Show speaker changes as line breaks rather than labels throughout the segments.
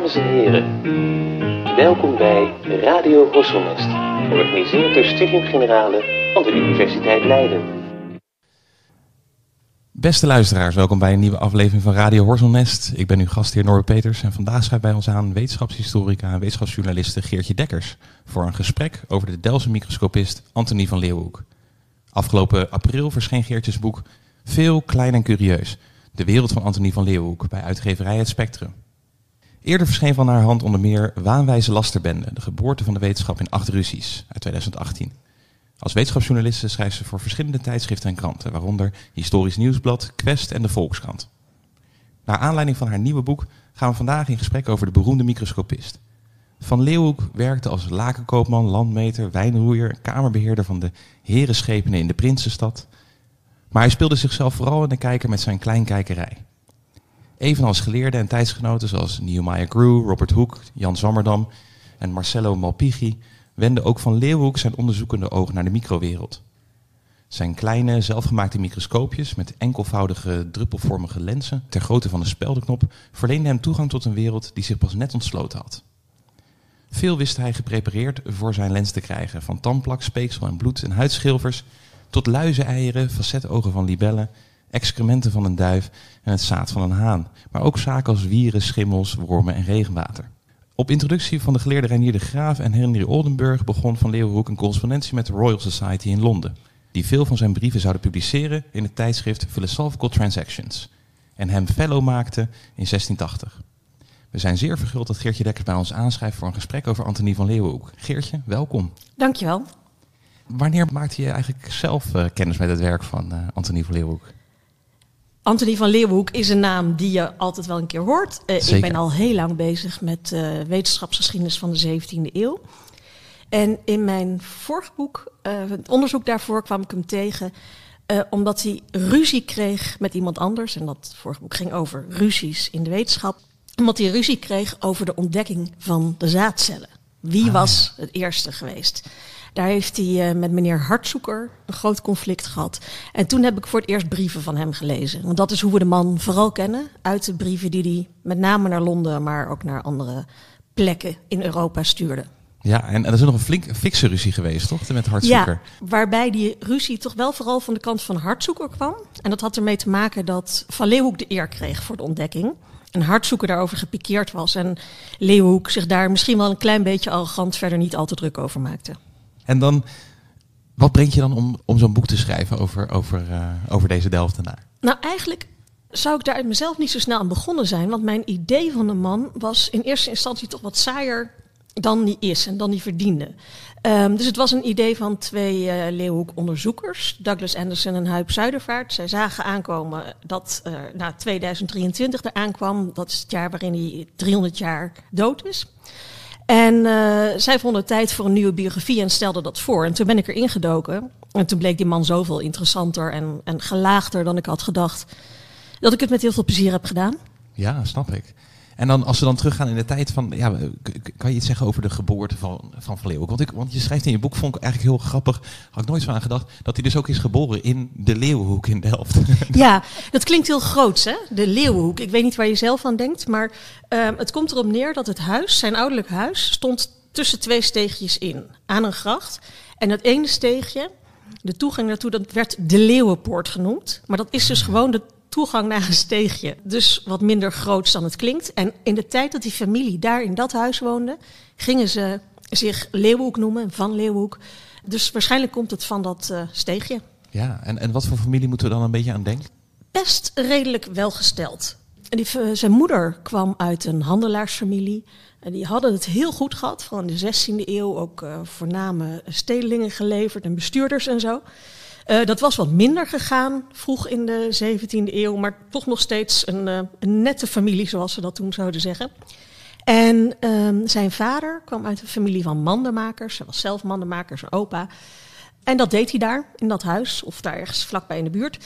Dames en heren, welkom bij Radio Horselnest, georganiseerd door Studium Generale van de Universiteit Leiden.
Beste luisteraars, welkom bij een nieuwe aflevering van Radio Horselnest. Ik ben uw gastheer Norbert Peters en vandaag schrijft bij ons aan wetenschapshistorica en wetenschapsjournaliste Geertje Dekkers voor een gesprek over de Delse microscopist Antonie van Leeuwenhoek. Afgelopen april verscheen Geertjes boek Veel, Klein en Curieus, de wereld van Antonie van Leeuwenhoek bij uitgeverij Het Spectrum. Eerder verscheen van haar hand onder meer Waanwijze Lasterbende, de geboorte van de wetenschap in acht Russies uit 2018. Als wetenschapsjournaliste schrijft ze voor verschillende tijdschriften en kranten, waaronder Historisch Nieuwsblad, Quest en de Volkskrant. Naar aanleiding van haar nieuwe boek gaan we vandaag in gesprek over de beroemde microscopist. Van Leeuwenhoek werkte als lakenkoopman, landmeter, wijnroeier, kamerbeheerder van de herenschepenen in de Prinsenstad. Maar hij speelde zichzelf vooral in de kijker met zijn kleinkijkerij. Evenals geleerden en tijdsgenoten zoals Nehemiah Grew, Robert Hooke, Jan Zwammerdam en Marcello Malpighi wende ook Van Leeuwenhoek zijn onderzoekende oog naar de microwereld. Zijn kleine, zelfgemaakte microscoopjes met enkelvoudige, druppelvormige lenzen ter grootte van een speldenknop verleenden hem toegang tot een wereld die zich pas net ontsloten had. Veel wist hij geprepareerd voor zijn lens te krijgen, van tandplak, speeksel en bloed en huidschilvers tot luizeneieren, facetogen van libellen, excrementen van een duif en het zaad van een haan, maar ook zaken als wieren, schimmels, wormen en regenwater. Op introductie van de geleerde Reinier de Graaf en Henry Oldenburg begon Van Leeuwenhoek een correspondentie met de Royal Society in Londen, die veel van zijn brieven zouden publiceren in het tijdschrift Philosophical Transactions en hem fellow maakte in 1680. We zijn zeer verguld dat Geertje Dekkers bij ons aanschrijft voor een gesprek over Antonie van Leeuwenhoek. Geertje, welkom.
Dankjewel.
Wanneer maakte je eigenlijk zelf uh, kennis met het werk van uh, Antonie van Leeuwenhoek?
Antonie van Leeuwenhoek is een naam die je altijd wel een keer hoort. Uh, ik ben al heel lang bezig met wetenschapsgeschiedenis van de 17e eeuw. En in mijn vorige boek, het onderzoek daarvoor, kwam ik hem tegen omdat hij ruzie kreeg met iemand anders. En dat vorige boek ging over ruzies in de wetenschap. Omdat hij ruzie kreeg over de ontdekking van de zaadcellen. Wie ah, was ja. het eerste geweest? Daar heeft hij uh, met meneer Hartzoeker een groot conflict gehad. En toen heb ik voor het eerst brieven van hem gelezen. Want dat is hoe we de man vooral kennen. Uit de brieven die hij met name naar Londen, maar ook naar andere plekken in Europa stuurde.
Ja, en, en er is nog een flink fikse ruzie geweest, toch? Met Hartzoeker.
Ja, waarbij die ruzie toch wel vooral van de kant van Hartzoeker kwam. En dat had ermee te maken dat Van Leeuwenhoek de eer kreeg voor de ontdekking. En Hartzoeker daarover gepikeerd was. En Leeuwenhoek zich daar misschien wel een klein beetje arrogant verder niet al te druk over maakte.
En dan, wat brengt je dan om, om zo'n boek te schrijven over, over, uh, over deze Delftenaar?
Nou, eigenlijk zou ik daar uit mezelf niet zo snel aan begonnen zijn. Want mijn idee van de man was in eerste instantie toch wat saaier dan die is en dan die verdiende. Um, dus het was een idee van twee uh, Leeuwenhoek-onderzoekers, Douglas Anderson en Huip Zuidervaart. Zij zagen aankomen dat uh, nou, 2023 er aankwam. Dat is het jaar waarin hij 300 jaar dood is. En uh, zij vonden tijd voor een nieuwe biografie en stelden dat voor. En toen ben ik erin gedoken. En toen bleek die man zoveel interessanter en, en gelaagder dan ik had gedacht. Dat ik het met heel veel plezier heb gedaan.
Ja, snap ik. En dan als we dan teruggaan in de tijd van, ja, kan je iets zeggen over de geboorte van Van, van Leeuwenhoek? Want, ik, want je schrijft in je boek, vond ik eigenlijk heel grappig, had ik nooit zo aan gedacht, dat hij dus ook is geboren in de Leeuwenhoek in Delft.
Ja, dat klinkt heel groots, hè? De Leeuwenhoek. Ik weet niet waar je zelf aan denkt, maar um, het komt erop neer dat het huis, zijn ouderlijk huis, stond tussen twee steegjes in, aan een gracht. En dat ene steegje, de toegang naartoe, dat werd de Leeuwenpoort genoemd. Maar dat is dus gewoon de toegang naar een steegje. Dus wat minder groots dan het klinkt. En in de tijd dat die familie daar in dat huis woonde, gingen ze zich Leeuwenhoek noemen, van Leeuwenhoek. Dus waarschijnlijk komt het van dat uh, steegje.
Ja, en, en wat voor familie moeten we dan een beetje aan denken?
Best redelijk welgesteld. En die, uh, zijn moeder kwam uit een handelaarsfamilie. En die hadden het heel goed gehad, vooral in de 16e eeuw ook uh, voorname stedelingen geleverd en bestuurders en zo. Uh, dat was wat minder gegaan vroeg in de 17e eeuw, maar toch nog steeds een, uh, een nette familie, zoals ze dat toen zouden zeggen. En um, zijn vader kwam uit een familie van mandenmakers. Hij was zelf mandenmaker, zijn opa. En dat deed hij daar, in dat huis, of daar ergens vlakbij in de buurt.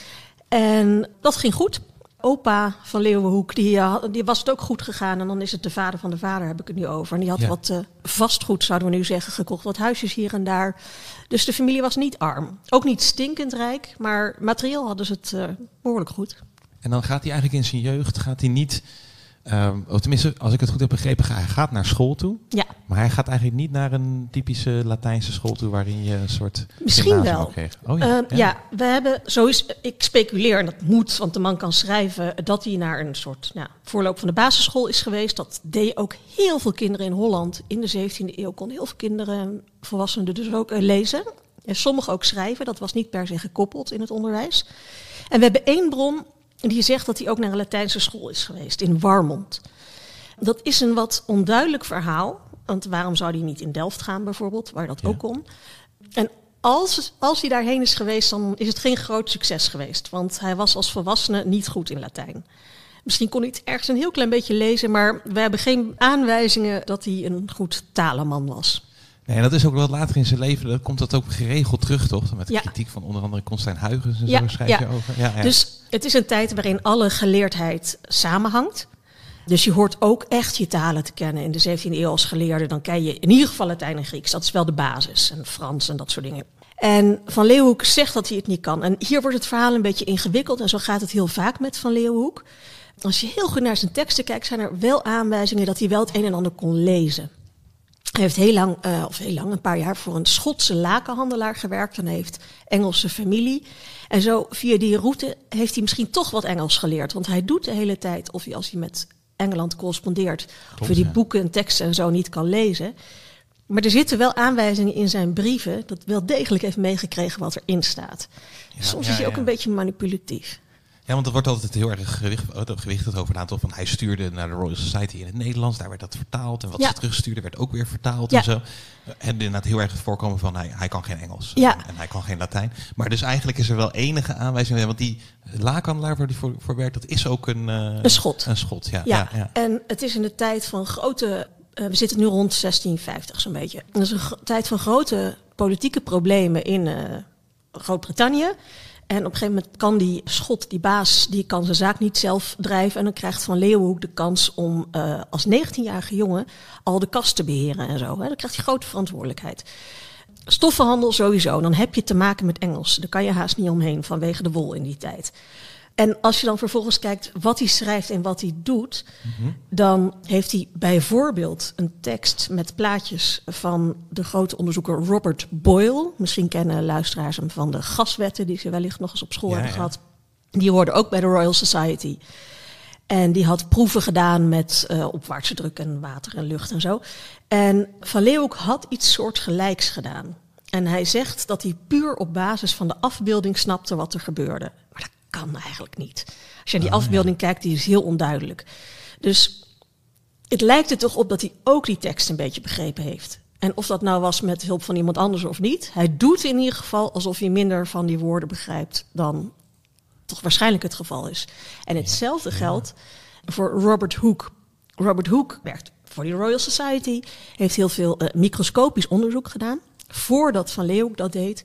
En dat ging goed opa van Leeuwenhoek, die, uh, die was het ook goed gegaan. En dan is het de vader van de vader, heb ik het nu over. En die had ja. wat uh, vastgoed, zouden we nu zeggen, gekocht. Wat huisjes hier en daar. Dus de familie was niet arm. Ook niet stinkend rijk, maar materieel hadden ze het uh, behoorlijk goed.
En dan gaat hij eigenlijk in zijn jeugd, gaat hij niet Ehm, of tenminste, als ik het goed heb begrepen, hij gaat naar school toe.
Ja,
Maar hij gaat eigenlijk niet naar een typische Latijnse school toe waarin je een soort
Misschien wel.
kreeg. Oh
ja.
ja,
ja. we hebben, zo is, ik speculeer, en dat moet, want de man kan schrijven, dat hij naar een soort nou, voorloop van de basisschool is geweest. Dat deed ook heel veel kinderen in Holland. In de 17e eeuw konden heel veel kinderen, volwassenen dus ook eh, lezen. En sommigen ook schrijven, dat was niet per se gekoppeld in het onderwijs. En we hebben één bron die zegt dat hij ook naar een Latijnse school is geweest, in Warmond. Dat is een wat onduidelijk verhaal. Want waarom zou hij niet in Delft gaan bijvoorbeeld, waar dat
Ja.
ook kon? En als, als hij daarheen is geweest, dan is het geen groot succes geweest. Want hij was als volwassene niet goed in Latijn. Misschien kon hij het ergens een heel klein beetje lezen, maar we hebben geen aanwijzingen dat hij een goed talenman was.
Nee, en dat is ook wat later in zijn leven, dan komt dat ook geregeld terug, toch? Met de
Ja.
kritiek van onder andere Constijn Huygens en
Ja,
zo schrijf je over. Ja, ja.
Dus het is een tijd waarin alle geleerdheid samenhangt. Dus je hoort ook echt je talen te kennen. In de 17e eeuw als geleerde, dan ken je in ieder geval Latijn en Grieks. Dat is wel de basis. En Frans en dat soort dingen. En Van Leeuwenhoek zegt dat hij het niet kan. En hier wordt het verhaal een beetje ingewikkeld. En zo gaat het heel vaak met Van Leeuwenhoek. Als je heel goed naar zijn teksten kijkt, zijn er wel aanwijzingen dat hij wel het een en ander kon lezen. Hij heeft heel lang, eh, of heel lang, een paar jaar voor een Schotse lakenhandelaar gewerkt. En heeft Engelse familie. En zo via die route heeft hij misschien toch wat Engels geleerd. Want hij doet de hele tijd, of hij als hij met Engeland correspondeert, of hij die
ja.
boeken en teksten en zo niet kan lezen. Maar er zitten wel aanwijzingen in zijn brieven dat wel degelijk heeft meegekregen wat erin staat.
Ja,
Soms
ja,
is hij ook een beetje manipulatief.
Ja, want er wordt altijd heel erg gewicht, gewichtigd over een aantal van hij stuurde naar de Royal Society in het Nederlands, daar werd dat vertaald en wat
Ja.
ze terugstuurde werd ook weer vertaald
Ja.
en zo. En inderdaad heel erg het voorkomen van hij, hij kan geen Engels
Ja.
en, en hij kan geen Latijn. Maar dus eigenlijk is er wel enige aanwijzing, want die laakhandelaar waar die voor, voor werkt, dat is ook een, eh,
Een schot.
Een schot, ja.
Ja, en het is in de tijd van grote. eh, we zitten nu rond 1650 zo'n beetje. Dat is een tijd van grote politieke problemen in eh, Groot-Brittannië. En op een gegeven moment kan die schot, die baas, die kan zijn zaak niet zelf drijven. En dan krijgt Van Leeuwenhoek de kans om eh, als 19-jarige jongen al de kast te beheren en zo. Hè. Dan krijgt hij grote verantwoordelijkheid. Stoffenhandel sowieso. Dan heb je te maken met Engels. Daar kan je haast niet omheen vanwege de wol in die tijd. En als je dan vervolgens kijkt wat hij schrijft en wat hij doet, dan heeft hij bijvoorbeeld een tekst met plaatjes van de grote onderzoeker Robert Boyle. Misschien kennen luisteraars hem van de gaswetten die ze wellicht nog eens op school
Ja,
hebben
ja.
gehad. Die hoorden ook bij de Royal Society. En die had proeven gedaan met eh, opwaartse druk en water en lucht en zo. En Van Leeuwenhoek had iets soortgelijks gedaan. En hij zegt dat hij puur op basis van de afbeelding snapte wat er gebeurde. Kan eigenlijk niet. Als je naar die afbeelding kijkt, die is heel onduidelijk. Dus het lijkt er toch op dat hij ook die tekst een beetje begrepen heeft. En of dat nou was met hulp van iemand anders of niet, hij doet in ieder geval alsof hij minder van die woorden begrijpt dan toch waarschijnlijk het geval is. En hetzelfde geldt voor Robert Hooke. Robert Hooke werkt voor de Royal Society, heeft heel veel eh, microscopisch onderzoek gedaan, voordat Van Leeuwenhoek dat deed.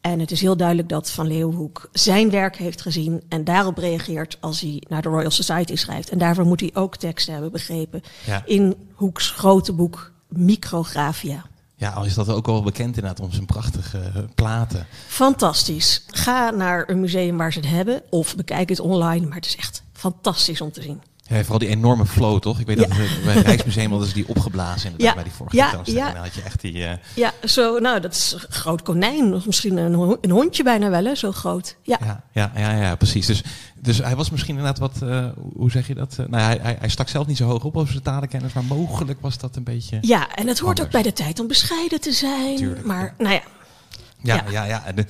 En het is heel duidelijk dat Van Leeuwenhoek zijn werk heeft gezien en daarop reageert als hij naar de Royal Society schrijft. En daarvoor moet hij ook teksten hebben begrepen
Ja.
in Hoeks grote boek Micrographia.
Ja, al is dat ook wel bekend inderdaad om zijn prachtige eh, platen.
Fantastisch. Ga naar een museum waar ze het hebben of bekijk het online, maar het is echt fantastisch om te zien.
Ja, vooral die enorme flow, toch? Ik weet
Ja.
dat we bij het Rijksmuseum hadden ze die opgeblazen inderdaad
Ja.
bij die vorige
Ja,
tentoonstelling. Dan had je echt die... eh,
Ja, zo, nou, dat is een groot konijn. Of misschien een, ho- een hondje bijna wel, hè? Zo groot. Ja.
Ja, ja, ja, ja, precies. Dus, dus hij was misschien inderdaad wat, eh, hoe zeg je dat? Eh, nou, hij, hij, hij stak zelf niet zo hoog op over zijn talenkennis, maar mogelijk was dat een beetje.
Ja, en het hoort ook bij de tijd om bescheiden te zijn.
Tuurlijk,
maar,
ja.
nou ja.
Ja,
Ja.
ja. En, de-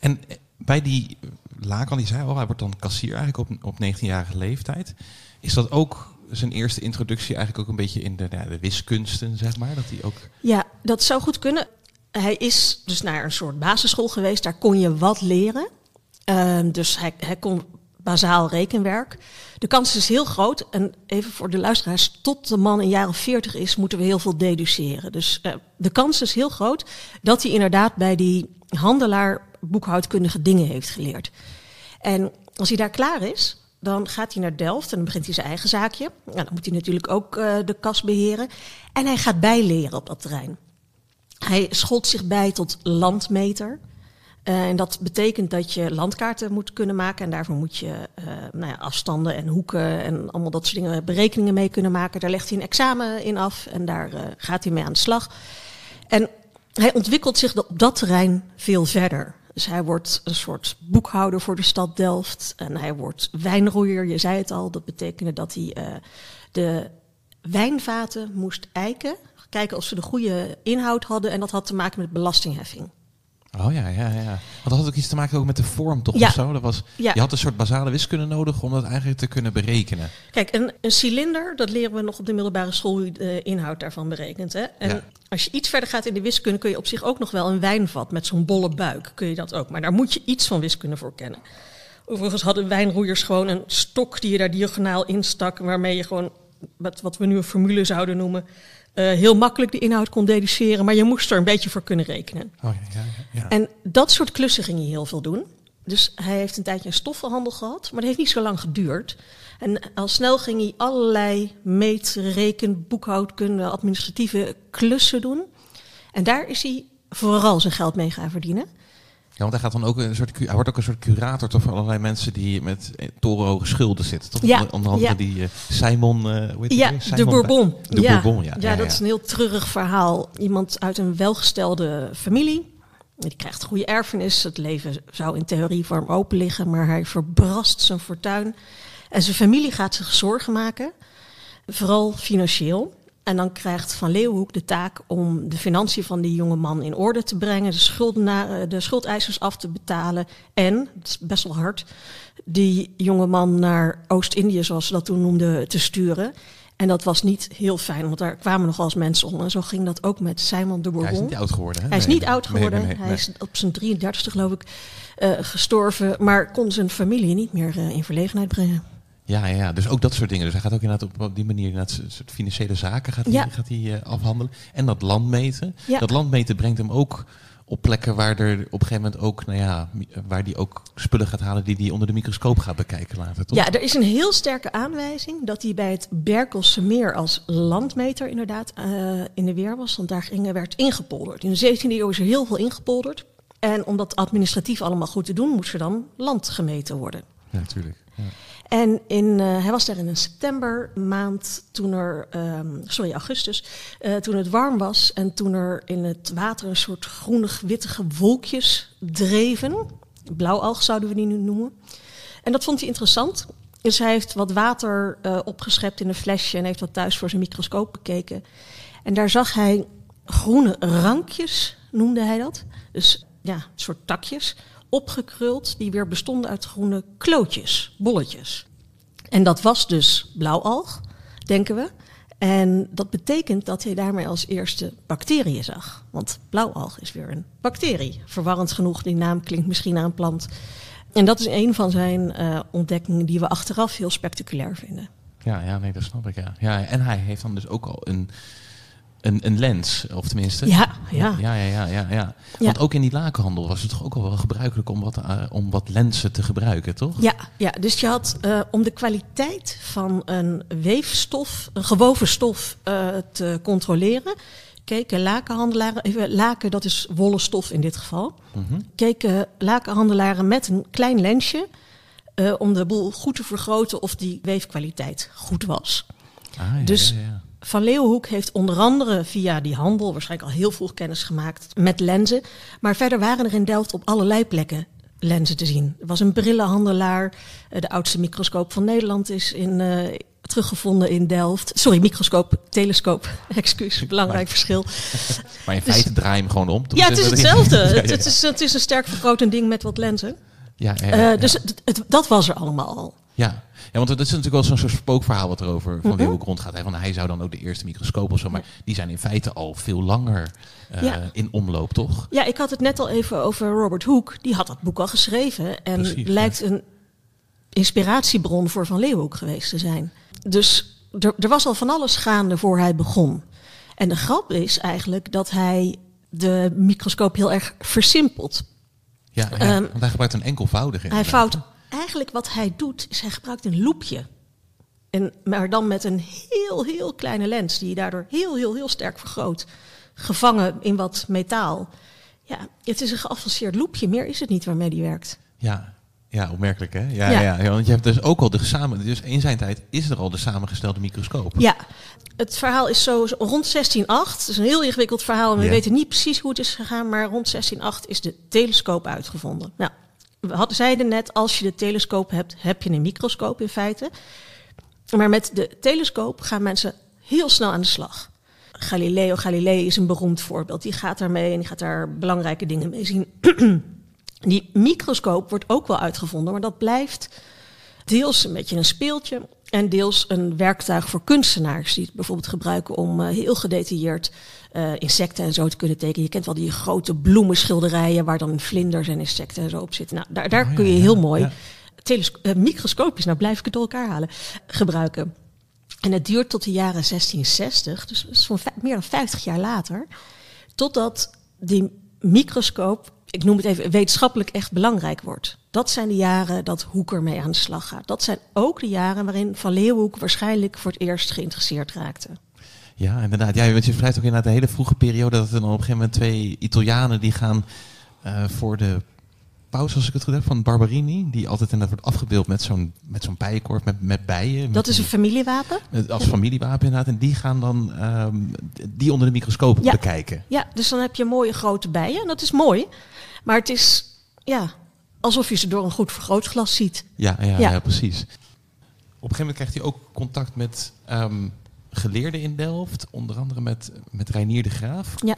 en bij die Lakan, die zei al, hij wordt dan kassier eigenlijk op, op 19-jarige leeftijd. Is dat ook zijn eerste introductie eigenlijk ook een beetje in de, ja, de wiskunsten, zeg maar? Dat hij ook.
Ja, dat zou goed kunnen. Hij is dus naar een soort basisschool geweest. Daar kon je wat leren. Ehm, dus hij, hij kon bazaal rekenwerk. De kans is heel groot. En even voor de luisteraars, tot de man een jaar of veertig is, moeten we heel veel deduceren. Dus eh, de kans is heel groot dat hij inderdaad bij die handelaar boekhoudkundige dingen heeft geleerd. En als hij daar klaar is, dan gaat hij naar Delft en dan begint hij zijn eigen zaakje. Nou, dan moet hij natuurlijk ook eh, de kas beheren. En hij gaat bijleren op dat terrein. Hij scholt zich bij tot landmeter. Uh, en dat betekent dat je landkaarten moet kunnen maken. En daarvoor moet je uh, nou ja, afstanden en hoeken en allemaal dat soort dingen, berekeningen mee kunnen maken. Daar legt hij een examen in af en daar gaat hij mee aan de slag. En hij ontwikkelt zich op dat terrein veel verder. Dus hij wordt een soort boekhouder voor de stad Delft. En hij wordt wijnroeier, je zei het al. Dat betekende dat hij uh, de wijnvaten moest eiken. Kijken of ze de goede inhoud hadden. En dat had te maken met belastingheffing.
Oh ja, ja, ja. Want dat had ook iets te maken ook met de vorm, toch?
Ja.
Of zo? Dat was,
Ja.
Je had een soort basale wiskunde nodig om dat eigenlijk te kunnen berekenen.
Kijk, een, een cilinder, dat leren we nog op de middelbare school hoe je de inhoud daarvan berekent. Hè? En
Ja.
als je iets verder gaat in de wiskunde, kun je op zich ook nog wel een wijnvat met zo'n bolle buik. Kun je dat ook. Maar daar moet je iets van wiskunde voor kennen. Overigens hadden wijnroeiers gewoon een stok die je daar diagonaal instak, waarmee je gewoon, wat, wat we nu een formule zouden noemen, heel makkelijk de inhoud kon deduceren. Maar je moest er een beetje voor kunnen rekenen.
Oh ja, ja, ja. ja.
En dat soort klussen ging hij heel veel doen. Dus hij heeft een tijdje een stoffenhandel gehad, maar dat heeft niet zo lang geduurd. En al snel ging hij allerlei meet, reken, boekhoudkunde, administratieve klussen doen. En daar is hij vooral zijn geld mee gaan verdienen.
Ja, want hij, gaat dan ook een soort, hij wordt ook een soort curator toch, voor allerlei mensen die met eh, torenhoge schulden zitten. Toch?
Ja,
Onder- andere
ja.
die eh, Simon, eh hoe heet
Ja,
weer?
de
Simon
Bourbon.
De
ja.
Bourbon, ja.
Ja, dat is een heel treurig verhaal. Iemand uit een welgestelde familie. Die krijgt goede erfenis. Het leven zou in theorie voor hem open liggen, maar hij verbrast zijn fortuin. En zijn familie gaat zich zorgen maken, vooral financieel. En dan krijgt Van Leeuwenhoek de taak om de financiën van die jonge man in orde te brengen, de, schuldenaren, de schuldeisers af te betalen en, dat is best wel hard, die jonge man naar Oost-Indië, zoals ze dat toen noemden, te sturen. En dat was niet heel fijn, want daar kwamen nog wel eens mensen om. En zo ging dat ook met Simon de
Ja, hij is
Bourbon.
niet oud geworden. Hè?
Hij is
Nee,
niet oud geworden.
nee,
hij is op zijn 33ste geloof ik eh, gestorven, maar kon zijn familie niet meer eh, in verlegenheid brengen.
Ja, ja, ja, dus ook dat soort dingen. Dus hij gaat ook inderdaad op, op die manier inderdaad soort financiële zaken gaat hij,
Ja.
gaat hij, eh, afhandelen. En dat landmeten.
Ja.
Dat landmeten brengt hem ook op plekken waar er op een gegeven moment ook, nou ja, mi- waar hij ook spullen gaat halen die hij onder de microscoop gaat bekijken later, toch?
Ja, er is een heel sterke aanwijzing dat hij bij het Berkelse Meer als landmeter inderdaad eh, in de weer was. Want daar ging, werd ingepolderd. In de 17e eeuw is er heel veel ingepolderd. En om dat administratief allemaal goed te doen, moest er dan land gemeten worden.
Ja, natuurlijk. Ja.
En in, eh, hij was daar in een septembermaand, toen er, ehm, sorry, augustus, eh, toen het warm was en toen er in het water een soort groenig-wittige wolkjes dreven. Blauwalg zouden we die nu noemen. En dat vond hij interessant. Dus hij heeft wat water eh, opgeschept in een flesje en heeft wat thuis voor zijn microscoop bekeken. En daar zag hij groene rankjes, noemde hij dat. Dus ja, soort takjes, opgekruld, die weer bestonden uit groene klootjes, bolletjes. En dat was dus blauwalg, denken we. En dat betekent dat hij daarmee als eerste bacteriën zag. Want blauwalg is weer een bacterie. Verwarrend genoeg, die naam klinkt misschien naar een plant. En dat is een van zijn eh, ontdekkingen die we achteraf heel spectaculair vinden.
Ja, ja, nee, dat snap ik, ja. ja. En hij heeft dan dus ook al een, een, een lens, of tenminste...
Ja, ja.
Ja, ja, ja, ja, ja. Want ook in die lakenhandel was het toch ook al wel gebruikelijk om wat, eh, om wat lenzen te gebruiken, toch?
Ja, ja dus je had eh, om de kwaliteit van een weefstof, een gewoven stof, eh, te controleren. Keken lakenhandelaren, even laken dat is wollen stof in dit geval.
Mhm.
Keken lakenhandelaren met een klein lensje om de boel goed te vergroten of die weefkwaliteit goed was.
Ah, ja,
Dus-
ja, ja.
Van Leeuwenhoek heeft onder andere via die handel waarschijnlijk al heel vroeg kennis gemaakt met lenzen. Maar verder waren er in Delft op allerlei plekken lenzen te zien. Er was een brillenhandelaar. eh, De oudste microscoop van Nederland is in, eh, teruggevonden in Delft. Sorry, microscoop, telescoop. Excuus, belangrijk verschil.
Maar in
Dus-
feite draai je hem gewoon om.
Ja, het is hetzelfde.
Ja, ja,
Het, het is, het is een sterk vergroot ding met wat lenzen.
Ja,
Eh. Dus het, het- dat was er allemaal al.
Ja. Ja, want dat is natuurlijk wel zo'n soort spookverhaal wat er over Van
Mhm.
Leeuwenhoek rondgaat. Hè? Want hij zou dan ook de eerste microscoop of zo, maar die zijn in feite al veel langer eh,
Ja.
in omloop, toch?
Ja, ik had het net al even over Robert Hooke. Die had dat boek al geschreven. En
Precies,
lijkt een inspiratiebron voor Van Leeuwenhoek geweest te zijn. Dus er, er was al van alles gaande voor hij begon. En de grap is eigenlijk dat hij de microscoop heel erg versimpelt.
Ja, ja
Ehm,
want hij gebruikt een enkelvoudige.
Hij fout. Eigenlijk wat hij doet, is hij gebruikt een loepje. En, maar dan met een heel, heel kleine lens, die je daardoor heel, heel, heel sterk vergroot. Gevangen in wat metaal. Ja, het is een geavanceerd loepje. Meer is het niet waarmee die werkt.
Ja, ja, opmerkelijk hè? Ja,
Ja.
ja. Ja, want je hebt dus ook al de samen, dus in zijn tijd is er al de samengestelde microscoop.
Ja, het verhaal is zo rond 1608. Het is een heel ingewikkeld verhaal en we
Ja.
weten niet precies hoe het is gegaan. Maar rond 1608 is de telescoop uitgevonden. Nou, we zeiden net, als je de telescoop hebt, heb je een microscoop in feite. Maar met de telescoop gaan mensen heel snel aan de slag. Galileo Galilei is een beroemd voorbeeld. Die gaat daarmee en die gaat daar belangrijke dingen mee zien. Die microscoop wordt ook wel uitgevonden, maar dat blijft deels een beetje een speeltje en deels een werktuig voor kunstenaars die het bijvoorbeeld gebruiken om eh, heel gedetailleerd eh, insecten en zo te kunnen tekenen. Je kent wel die grote bloemenschilderijen waar dan vlinders en insecten en zo op zitten. Nou, daar, daar
Oh
kun je heel mooi telesco- eh, microscopisch, nou blijf ik het door elkaar halen, gebruiken. En het duurt tot de jaren 1660, dus zo'n meer dan 50 jaar later, totdat die microscoop, ik noem het even wetenschappelijk echt belangrijk wordt. Dat zijn de jaren dat Hoek ermee aan de slag gaat. Dat zijn ook de jaren waarin Van Leeuwenhoek waarschijnlijk voor het eerst geïnteresseerd raakte.
Ja, inderdaad. Ja, je schrijft ook inderdaad een hele vroege periode dat er dan op een gegeven moment twee Italianen die gaan eh, voor de paus, als ik het goed heb, van Barberini, die altijd inderdaad wordt afgebeeld met zo'n met zo'n bijenkorf, met, met bijen. met
Dat is een familiewapen.
als familiewapen inderdaad. En die gaan dan ehm, die onder de microscoop
Ja.
bekijken.
Ja, dus dan heb je mooie grote bijen. En dat is mooi. Maar het is ja, alsof je ze door een goed vergrootglas ziet.
Ja, ja,
Ja.
ja. precies. Op een gegeven moment krijgt hij ook contact met ehm, geleerden in Delft, onder andere met, met Reinier de Graaf.
Ja.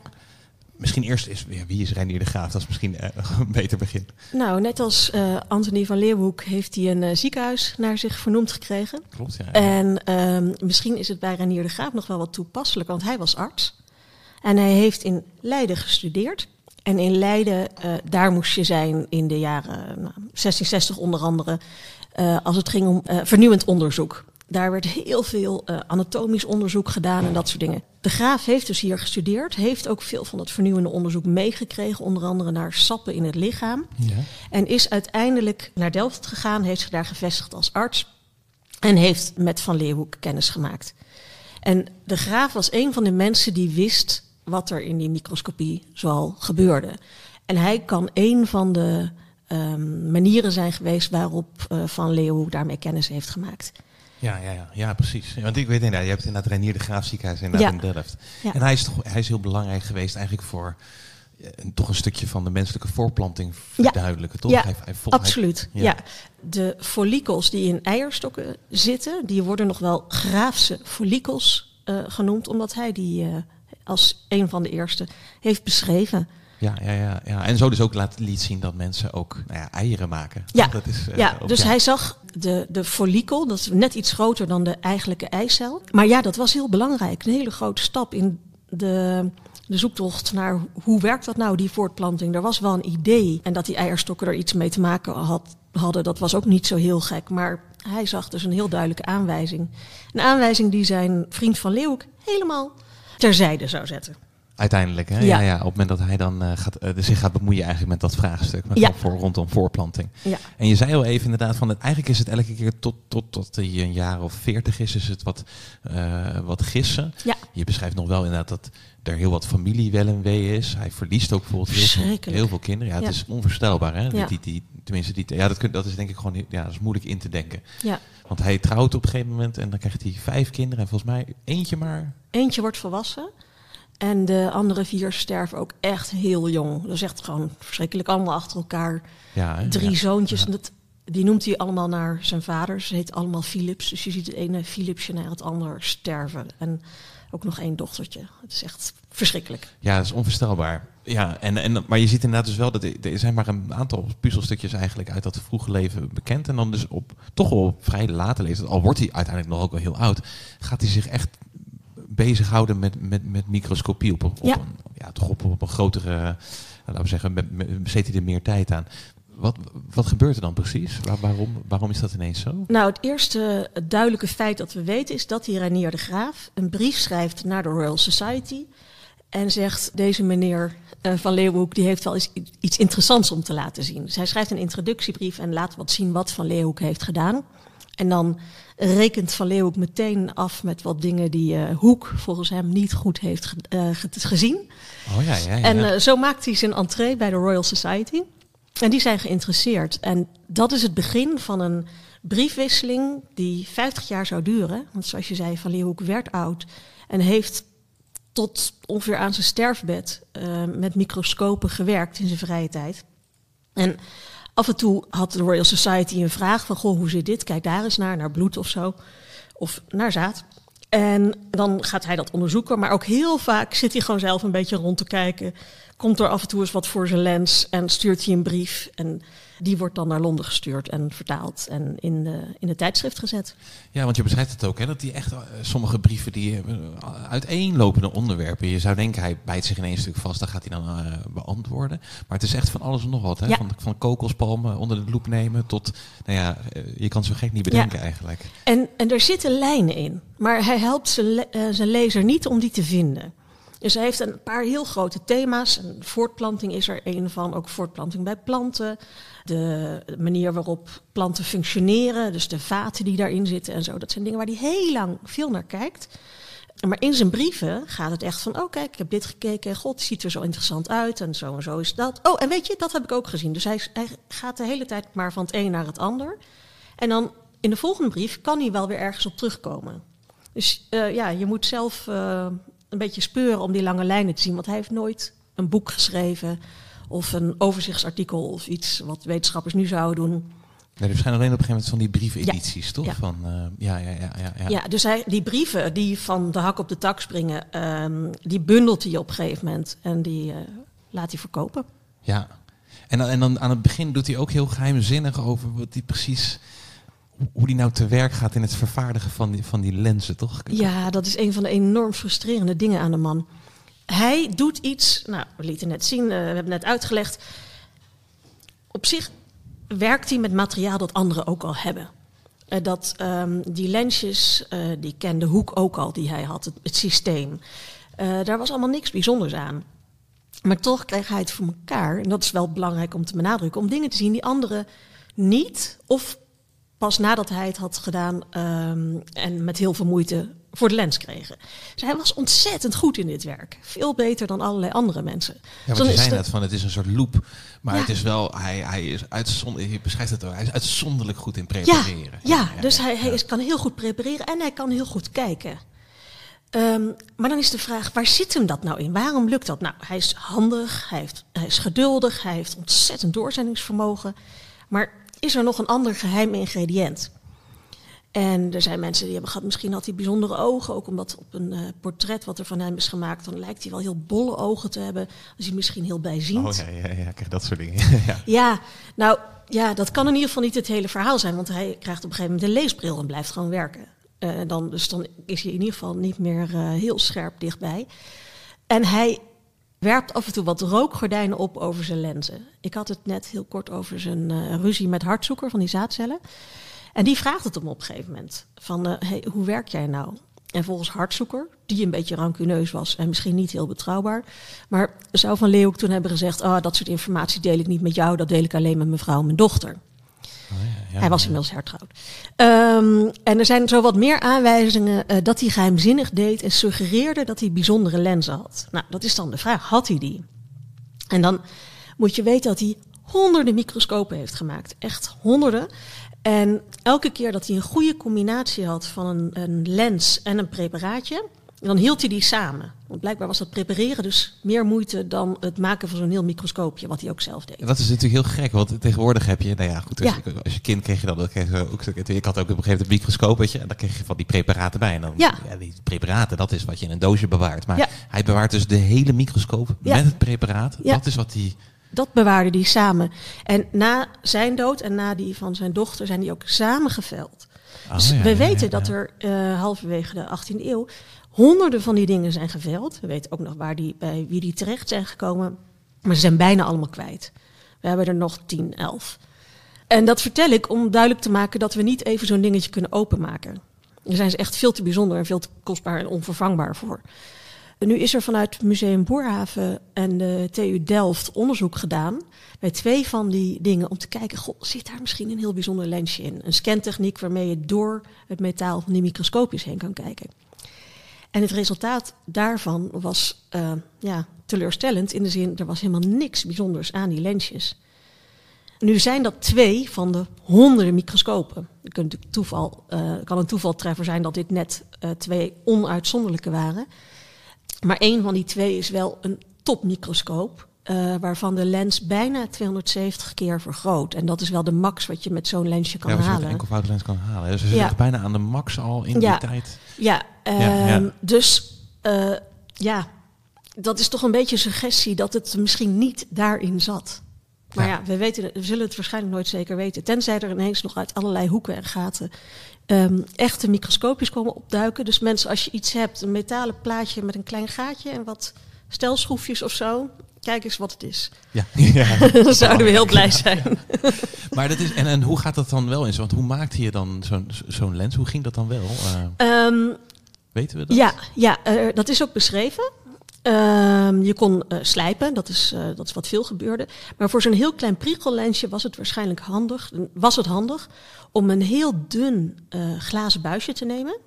Misschien eerst is, ja, wie is Reinier de Graaf? Dat is misschien eh, een beter begin.
Nou, net als eh Anthony van Leeuwenhoek heeft hij een eh, ziekenhuis naar zich vernoemd gekregen.
Klopt, ja.
En ehm, misschien is het bij Renier de Graaf nog wel wat toepasselijk, want hij was arts. En hij heeft in Leiden gestudeerd. En in Leiden, daar moest je zijn in de jaren nou, 1660 onder andere, als het ging om vernieuwend onderzoek. Daar werd heel veel eh, anatomisch onderzoek gedaan en dat soort dingen. De Graaf heeft dus hier gestudeerd, heeft ook veel van dat vernieuwende onderzoek meegekregen, onder andere naar sappen in het lichaam.
ja.
En is uiteindelijk naar Delft gegaan, heeft zich daar gevestigd als arts. En heeft met Van Leeuwenhoek kennis gemaakt. En de graaf was een van de mensen die wist wat er in die microscopie zoal gebeurde. En hij kan een van de ehm, manieren zijn geweest waarop eh, Van Leeuwenhoek daarmee kennis heeft gemaakt.
Ja, ja, ja, ja, precies. Want ik weet inderdaad, je hebt inderdaad Reinier de Graaf ziekenhuis inderdaad
Ja.
in Delft.
Ja.
En hij is, toch, hij is heel belangrijk geweest eigenlijk voor eh, toch een stukje van de menselijke voorplanting verduidelijken, toch?
Ja,
Hij- hij
Absoluut,
ja.
ja. De follicels die in eierstokken zitten, die worden nog wel graafse follicels eh, genoemd, omdat hij die eh, als een van de eerste heeft beschreven.
Ja, ja, ja, ja. En zo dus ook laat, liet zien dat mensen ook nou ja, eieren maken.
Ja,
dat is, eh,
ja
ook-
dus hij zag de, de follikel, dat is net iets groter dan de eigenlijke eicel. Maar ja, dat was heel belangrijk. Een hele grote stap in de, de zoektocht naar hoe werkt dat nou, die voortplanting. Er was wel een idee. En dat die eierstokken er iets mee te maken had, hadden, dat was ook niet zo heel gek. Maar hij zag dus een heel duidelijke aanwijzing. Een aanwijzing die zijn vriend van Leeuwenhoek helemaal terzijde zou zetten.
Uiteindelijk, hè? Ja.
Ja.
Ja, op het moment dat hij dan eh, gaat, eh, zich gaat bemoeien eigenlijk met dat vraagstuk. Met
Ja.
voor, rondom voorplanting.
Ja.
En je zei al even inderdaad van, het, eigenlijk is het elke keer tot, tot, tot hij een jaar of veertig is, is het wat, eh, wat gissen.
Ja.
Je beschrijft nog wel inderdaad dat er heel wat familie wel en wee is. Hij verliest ook bijvoorbeeld heel veel, heel veel kinderen. Ja, het is onvoorstelbaar. Hè?
Ja.
Die, die, tenminste, die, ja, dat, kun- dat is denk ik gewoon ja, dat is moeilijk in te denken.
Ja.
Want hij trouwt op een gegeven moment en dan krijgt hij vijf kinderen. En volgens mij eentje maar
Eentje wordt volwassen. En de andere vier sterven ook echt heel jong. Dat is echt gewoon verschrikkelijk. Allemaal achter elkaar.
Ja, hè?
Drie
Ja.
zoontjes. En dat, die noemt hij allemaal naar zijn vader. Ze heet allemaal Philips. Dus je ziet het ene Philipsje naar het ander sterven. En ook nog één dochtertje. Het is echt verschrikkelijk.
Ja, dat is onvoorstelbaar. Ja, en, en, maar je ziet inderdaad dus wel dat er zijn maar een aantal puzzelstukjes eigenlijk uit dat vroege leven bekend. En dan dus op toch wel vrij late leeftijd, al wordt hij uiteindelijk nog ook wel heel oud, gaat hij zich echt bezighouden met, met, met microscopie op, een- op,
Ja.
een, ja, toch op, op een grotere, eh, laten we zeggen, met, hij er meer tijd aan. Wat, wat gebeurt er dan precies? Waar, waarom, waarom is dat ineens zo?
Nou, het eerste duidelijke feit dat we weten is dat die Reinier de Graaf een brief schrijft naar de Royal Society. En zegt, deze meneer eh, van Leeuwenhoek die heeft wel eens iets interessants om te laten zien. Dus hij schrijft een introductiebrief en laat wat zien wat Van Leeuwenhoek heeft gedaan. En dan rekent Van Leeuwenhoek meteen af met wat dingen die uh, Hoek volgens hem niet goed heeft ge uh, gezien.
Oh ja, ja, ja.
En uh, zo maakt hij zijn entree bij de Royal Society. En die zijn geïnteresseerd. En dat is het begin van een briefwisseling die 50 jaar zou duren. Want zoals je zei, Van Leeuwenhoek werd oud en heeft tot ongeveer aan zijn sterfbed met microscopen gewerkt in zijn vrije tijd. En af en toe had de Royal Society een vraag van, goh, hoe zit dit? Kijk daar eens naar, naar bloed of zo. Of naar zaad. En dan gaat hij dat onderzoeken. Maar ook heel vaak zit hij gewoon zelf een beetje rond te kijken. Komt er af en toe eens wat voor zijn lens en stuurt hij een brief. En die wordt dan naar Londen gestuurd en vertaald en in de, in de tijdschrift gezet.
Ja, want je beschrijft het ook, hè, dat die echt uh, sommige brieven die uh, uiteenlopende onderwerpen. Je zou denken, hij bijt zich in één stuk vast, dan gaat hij dan uh, beantwoorden. Maar het is echt van alles en nog wat. Hè?
Ja.
Van, van kokelspalmen onder de loep nemen tot, nou ja, je kan zo gek niet bedenken
Ja.
eigenlijk.
En, en er zitten lijnen in. Maar hij helpt zijn, le- eh, zijn lezer niet om die te vinden. Dus hij heeft een paar heel grote thema's. En voortplanting is er een van, ook voortplanting bij planten. De manier waarop planten functioneren, dus de vaten die daarin zitten en zo. Dat zijn dingen waar hij heel lang veel naar kijkt. Maar in zijn brieven gaat het echt van, oh kijk, ik heb dit gekeken, god, het ziet er zo interessant uit en zo en zo is dat. Oh, en weet je, dat heb ik ook gezien. Dus hij, gaat de hele tijd maar van het een naar het ander. En dan in de volgende brief kan hij wel weer ergens op terugkomen. Dus eh, ja, je moet zelf eh, een beetje speuren om die lange lijnen te zien. Want hij heeft nooit een boek geschreven of een overzichtsartikel of iets wat wetenschappers nu zouden doen.
Nee, er zijn alleen op een gegeven moment van die briefedities, toch?
Ja.
Van, eh, ja, ja, ja, ja, ja.
Ja, dus hij, die brieven die van de hak op de tak springen, ehm, die bundelt hij op een gegeven moment en die eh, laat hij verkopen.
Ja. En dan, en dan aan het begin doet hij ook heel geheimzinnig over wat hij precies. hoe- Hoe die nou te werk gaat in het vervaardigen van die, van die lenzen, toch?
Ja, dat is een van de enorm frustrerende dingen aan de man. Hij doet iets, nou, we lieten net zien, eh, we hebben net uitgelegd. Op zich werkt hij met materiaal dat anderen ook al hebben. Eh, dat ehm, die lensjes, eh, die kende Hoek ook al, die hij had, het, systeem. Daar was allemaal niks bijzonders aan. Maar toch kreeg hij het voor elkaar, en dat is wel belangrijk om te benadrukken, om dingen te zien die anderen niet, of pas nadat hij het had gedaan ehm, en met heel veel moeite voor de lens kregen. Dus hij was ontzettend goed in dit werk. Veel beter dan allerlei andere mensen.
Ja, want je zei net van het is een soort loop. Maar
Ja.
het is wel, hij, hij is uitzonderlijk, je beschrijft het hij is uitzonderlijk goed in prepareren.
ja, dus hij, hij is, kan heel goed prepareren en hij kan heel goed kijken. Ehm, maar dan is de vraag, waar zit hem dat nou in? Waarom lukt dat? Nou, hij is handig, hij, heeft, hij is geduldig, hij heeft ontzettend doorzettingsvermogen. Maar is er nog een ander geheim ingrediënt? En er zijn mensen die hebben gehad, misschien had hij bijzondere ogen. Ook omdat op een eh, portret wat er van hem is gemaakt, dan lijkt hij wel heel bolle ogen te hebben. Is hij misschien heel bijziend.
Oh ja, ja, ja, kijk, dat soort dingen. ja.
Ja, nou ja, dat kan in ieder geval niet het hele verhaal zijn, want hij krijgt op een gegeven moment een leesbril en blijft gewoon werken. Eh, dan, dus dan is hij in ieder geval niet meer eh, heel scherp dichtbij. En hij werpt af en toe wat rookgordijnen op over zijn lenzen. Ik had het net heel kort over zijn ruzie met hartzoeker van die zaadcellen. En die vraagt het hem op een gegeven moment: van eh, hey, hoe werk jij nou? En volgens Hartzoeker, die een beetje rancuneus was en misschien niet heel betrouwbaar, maar zou Van Leeuwen toen hebben gezegd: oh, dat soort informatie deel ik niet met jou, dat deel ik alleen met mijn vrouw en mijn dochter.
Oh, ja, ja,
hij was inmiddels hertrouwd. Ehm, en er zijn zo wat meer aanwijzingen eh, dat hij geheimzinnig deed en suggereerde dat hij bijzondere lenzen had. Nou, dat is dan de vraag: had hij die? En dan moet je weten dat hij honderden microscopen heeft gemaakt. Echt honderden. En elke keer dat hij een goede combinatie had van een, een lens en een preparaatje, dan hield hij die samen. Want blijkbaar was dat prepareren dus meer moeite dan het maken van zo'n heel microscoopje, wat hij ook zelf deed.
En dat is natuurlijk heel gek, want tegenwoordig heb je, nou ja, goed, als,
Ja.
je, als je kind kreeg je dan, kreeg je ook, ik had ook op een gegeven moment een microscoop, weet je, en dan kreeg je van die preparaten bij. En dan,
Ja.
die preparaten, dat is wat je in een doosje bewaart. Maar
Ja.
hij bewaart dus de hele microscoop met het preparaat. Dat is wat hij,
Dat bewaarde hij samen. En na zijn dood en na die van zijn dochter zijn die ook samen geveld.
Oh,
dus
ja,
we
ja,
weten dat er eh, halverwege de 18e eeuw honderden van die dingen zijn geveld. We weten ook nog waar die, bij wie die terecht zijn gekomen. Maar ze zijn bijna allemaal kwijt. We hebben er nog 10, 11. En dat vertel ik om duidelijk te maken dat we niet even zo'n dingetje kunnen openmaken. Daar zijn ze echt veel te bijzonder en veel te kostbaar en onvervangbaar voor. Nu is er vanuit Museum Boerhaven en de TU Delft onderzoek gedaan bij twee van die dingen om te kijken, goh, zit daar misschien een heel bijzonder lensje in? Een scantechniek waarmee je door het metaal van die microscoopjes heen kan kijken. En het resultaat daarvan was uh, ja, teleurstellend in de zin, er was helemaal niks bijzonders aan die lensjes. Nu zijn dat twee van de honderden microscopen. Het kan, toeval, uh, kan een toevaltreffer zijn dat dit net uh, twee onuitzonderlijke waren. Maar één van die twee is wel een topmicroscoop. Uh, waarvan de lens bijna 270 keer vergroot. En dat is wel de max wat je met zo'n lensje kan
ja,
halen.
Ja, een enkelvoud lens kan halen. Dus ze ja. zitten bijna aan de max al in
ja.
die tijd.
Ja, uh, ja. dus uh, ja, dat is toch een beetje een suggestie dat het misschien niet daarin zat. Maar ja, we, weten, we zullen het waarschijnlijk nooit zeker weten. Tenzij er ineens nog uit allerlei hoeken en gaten um, echte microscoopjes komen opduiken. Dus mensen, als je iets hebt, een metalen plaatje met een klein gaatje en wat stelschroefjes of zo. Kijk eens wat het is.
Ja, ja.
dan zouden we heel blij zijn.
maar dat is, en, en hoe gaat dat dan wel in? Want hoe maakte je dan zo'n zo'n lens? Hoe ging dat dan wel?
Uh, um,
weten we dat?
Ja, ja uh, dat is ook beschreven. Um, je kon uh, slijpen, dat is, uh, dat is wat veel gebeurde. Maar voor zo'n heel klein priegellensje was het waarschijnlijk handig, was het handig om een heel dun uh, glazen buisje te nemen.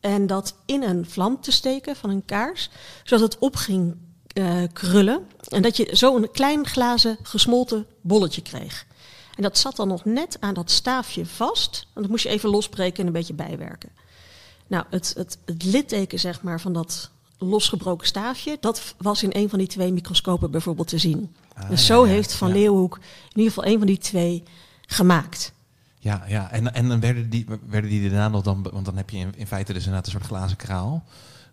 En dat in een vlam te steken van een kaars, zodat het op ging krullen. En dat je zo een klein glazen gesmolten bolletje kreeg. En dat zat dan nog net aan dat staafje vast. En dat moest je even losbreken en een beetje bijwerken. Nou, het, het, het litteken zeg maar, van dat losgebroken staafje, dat was in een van die twee microscopen bijvoorbeeld te zien.
Ah,
dus zo
ja, ja,
heeft Van
ja.
Leeuwenhoek in ieder geval een van die twee gemaakt.
Ja, ja. En, en dan werden die, werden die daarna nog dan, want dan heb je in, in feite dus inderdaad een soort glazen kraal.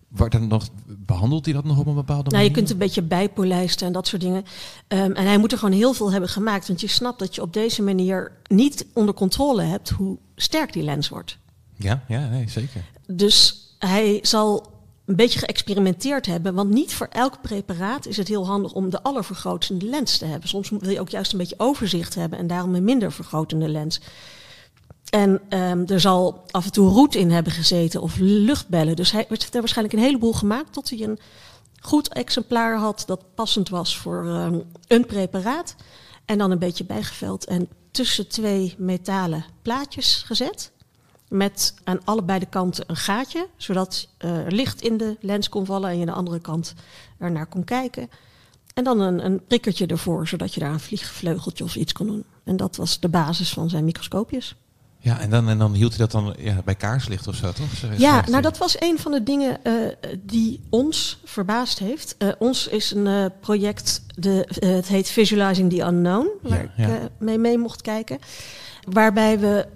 Wordt dan nog, behandelt hij dat nog op een bepaalde
Nou,
manier?
je kunt een beetje bijpolijsten en dat soort dingen. Um, en hij moet er gewoon heel veel hebben gemaakt. Want je snapt dat je op deze manier niet onder controle hebt hoe sterk die lens wordt.
Ja, ja nee, zeker.
Dus hij zal een beetje geëxperimenteerd hebben. Want niet voor elk preparaat is het heel handig om de allervergrotende lens te hebben. Soms wil je ook juist een beetje overzicht hebben en daarom een minder vergrotende lens. En um, er zal af en toe roet in hebben gezeten of luchtbellen. Dus hij heeft er waarschijnlijk een heleboel gemaakt tot hij een goed exemplaar had dat passend was voor um, een preparaat. En dan een beetje bijgeveld en tussen twee metalen plaatjes gezet. Met aan allebei de kanten een gaatje, zodat uh, er licht in de lens kon vallen en je aan de andere kant ernaar kon kijken. En dan een, een prikkertje ervoor, zodat je daar een vliegvleugeltje of iets kon doen. En dat was de basis van zijn microscoopjes.
Ja, en dan, en dan hield hij dat dan ja, bij kaarslicht of zo, toch? Zo,
Ja, nou dat was een van de dingen uh, die ons verbaasd heeft. Uh, ons is een uh, project, de, het heet Visualizing the Unknown, waar
Ja, ja.
ik mee mee mocht kijken. Waarbij we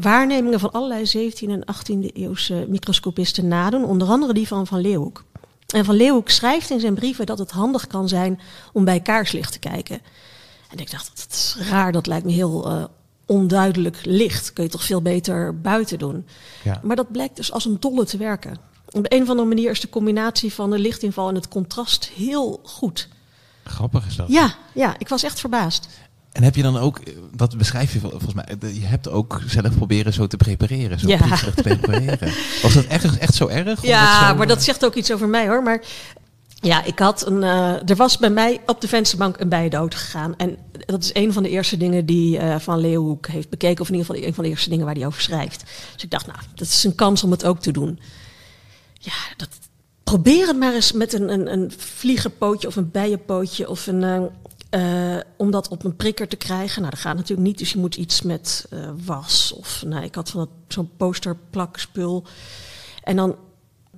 waarnemingen van allerlei 17e en 18e eeuwse microscopisten nadoen. Onder andere die van Van Leeuwenhoek. En Van Leeuwenhoek schrijft in zijn brieven dat het handig kan zijn om bij kaarslicht te kijken. En ik dacht, dat is raar, dat lijkt me heel uh, onduidelijk licht. Kun je toch veel beter buiten doen.
Ja.
Maar dat blijkt dus als een dolle te werken. Op een of andere manier is de combinatie van de lichtinval en het contrast heel goed.
Grappig is dat.
Ja, ja, ik was echt verbaasd.
En heb je dan ook, dat beschrijf je vol- volgens mij, je hebt ook zelf proberen zo te prepareren, zo
Ja.
te prepareren. Was dat echt, echt zo erg?
Ja,
zo-
maar dat zegt ook iets over mij hoor. Maar ja, ik had een. Uh, er was bij mij op de vensterbank een bijendood gegaan. En dat is een van de eerste dingen die uh, Van Leeuwenhoek heeft bekeken. Of in ieder geval een van de eerste dingen waar hij over schrijft. Dus ik dacht, nou, dat is een kans om het ook te doen. Ja, dat, probeer het maar eens met een, een, een vliegenpootje of een bijenpootje of een. Uh, om dat op een prikker te krijgen. Nou, dat gaat natuurlijk niet, dus je moet iets met uh, was. Of nou, ik had van zo'n posterplakspul. En dan,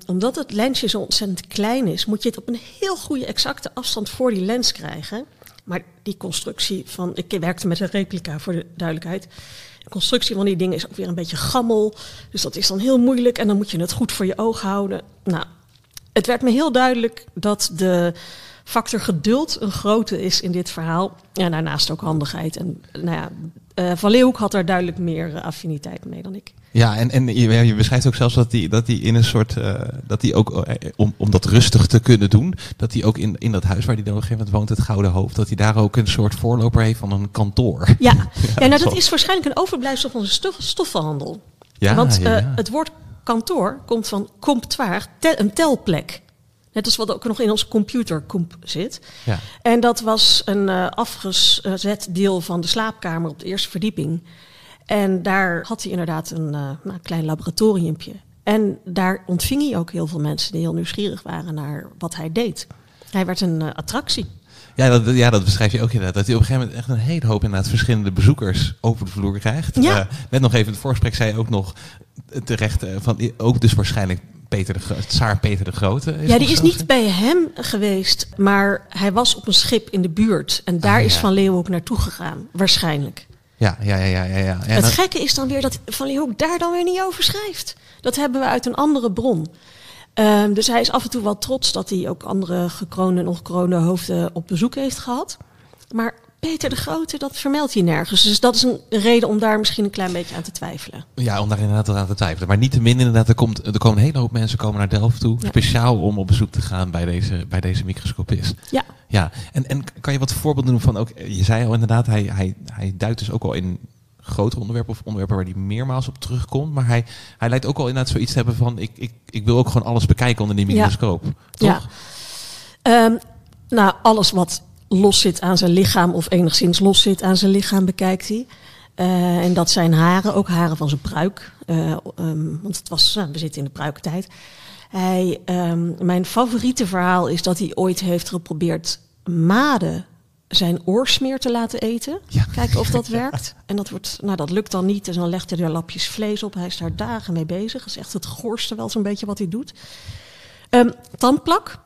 omdat het lensje zo ontzettend klein is, moet je het op een heel goede exacte afstand voor die lens krijgen. Maar die constructie van, ik werkte met een replica voor de duidelijkheid. De constructie van die dingen is ook weer een beetje gammel. Dus dat is dan heel moeilijk en dan moet je het goed voor je oog houden. Nou, het werd me heel duidelijk dat de factor geduld een grote is in dit verhaal. En daarnaast ook handigheid. En nou ja, uh, Van Leeuwenhoek had daar duidelijk meer uh, affiniteit mee dan ik.
Ja, en, en je, je beschrijft ook zelfs dat hij dat die in een soort, uh, dat hij ook, om, om dat rustig te kunnen doen, dat hij ook in, in dat huis waar hij dan op een gegeven moment woont, het Gouden Hoofd, dat hij daar ook een soort voorloper heeft van een kantoor.
Ja, ja, ja nou dat is waarschijnlijk een overblijfsel van de stof, stoffenhandel.
Ja,
Want
ja, ja.
het woord kantoor komt van comptoir, tel, een telplek. Net als wat ook nog in onze computerkoep zit.
Ja.
En dat was een uh, afgezet deel van de slaapkamer op de eerste verdieping. En daar had hij inderdaad een uh, nou, klein laboratoriumpje. En daar ontving hij ook heel veel mensen die heel nieuwsgierig waren naar wat hij deed. Hij werd een uh, attractie.
Ja dat, ja, dat beschrijf je ook inderdaad. Dat hij op een gegeven moment echt een hele hoop inderdaad verschillende bezoekers over de vloer krijgt.
Ja.
net nog even in het voorgesprek zei je ook nog terecht van ook dus waarschijnlijk Peter de, Tsaar Peter de Grote.
Is ja, die is niet bij hem geweest, maar hij was op een schip in de buurt. En daar
Ah,
is
ja.
Van Leeuwenhoek naartoe gegaan, waarschijnlijk.
Ja, ja, ja, ja. ja, ja. En
het
dan-
gekke is dan weer dat Van Leeuwenhoek daar dan weer niet over schrijft. Dat hebben we uit een andere bron. Ehm, dus hij is af en toe wel trots dat hij ook andere gekroonde en ongekroonde hoofden op bezoek heeft gehad. Maar Peter de Grote, dat vermeldt hij nergens. Dus dat is een reden om daar misschien een klein beetje aan te twijfelen.
Ja, om daar inderdaad aan te twijfelen. Maar niet te min inderdaad, er, komt, er komen een hele hoop mensen komen naar Delft toe.
Ja.
Speciaal om op bezoek te gaan bij deze, bij deze microscopist.
Ja,
Ja, en, en kan je wat voorbeelden doen van ook, je zei al inderdaad, hij, hij, hij duidt dus ook al in grotere onderwerpen of onderwerpen waar hij meermaals op terugkomt. Maar hij, hij lijkt ook al inderdaad zoiets te hebben van, ik, ik, ik wil ook gewoon alles bekijken onder die
Ja.
microscoop. Toch?
Ja. Ehm, nou, alles wat los zit aan zijn lichaam of enigszins los zit aan zijn lichaam bekijkt hij. Eh, en dat zijn haren, ook haren van zijn pruik. Eh, ehm, want het was, nou, we zitten in de pruiktijd. Hij, ehm, mijn favoriete verhaal is dat hij ooit heeft geprobeerd maden zijn oorsmeer te laten eten.
Ja.
Kijken of dat werkt. En dat, wordt, nou, dat lukt dan niet. Dus dan legt hij er lapjes vlees op. Hij is daar dagen mee bezig. Dat is echt het goorste wel zo'n beetje wat hij doet. Ehm, tandplak,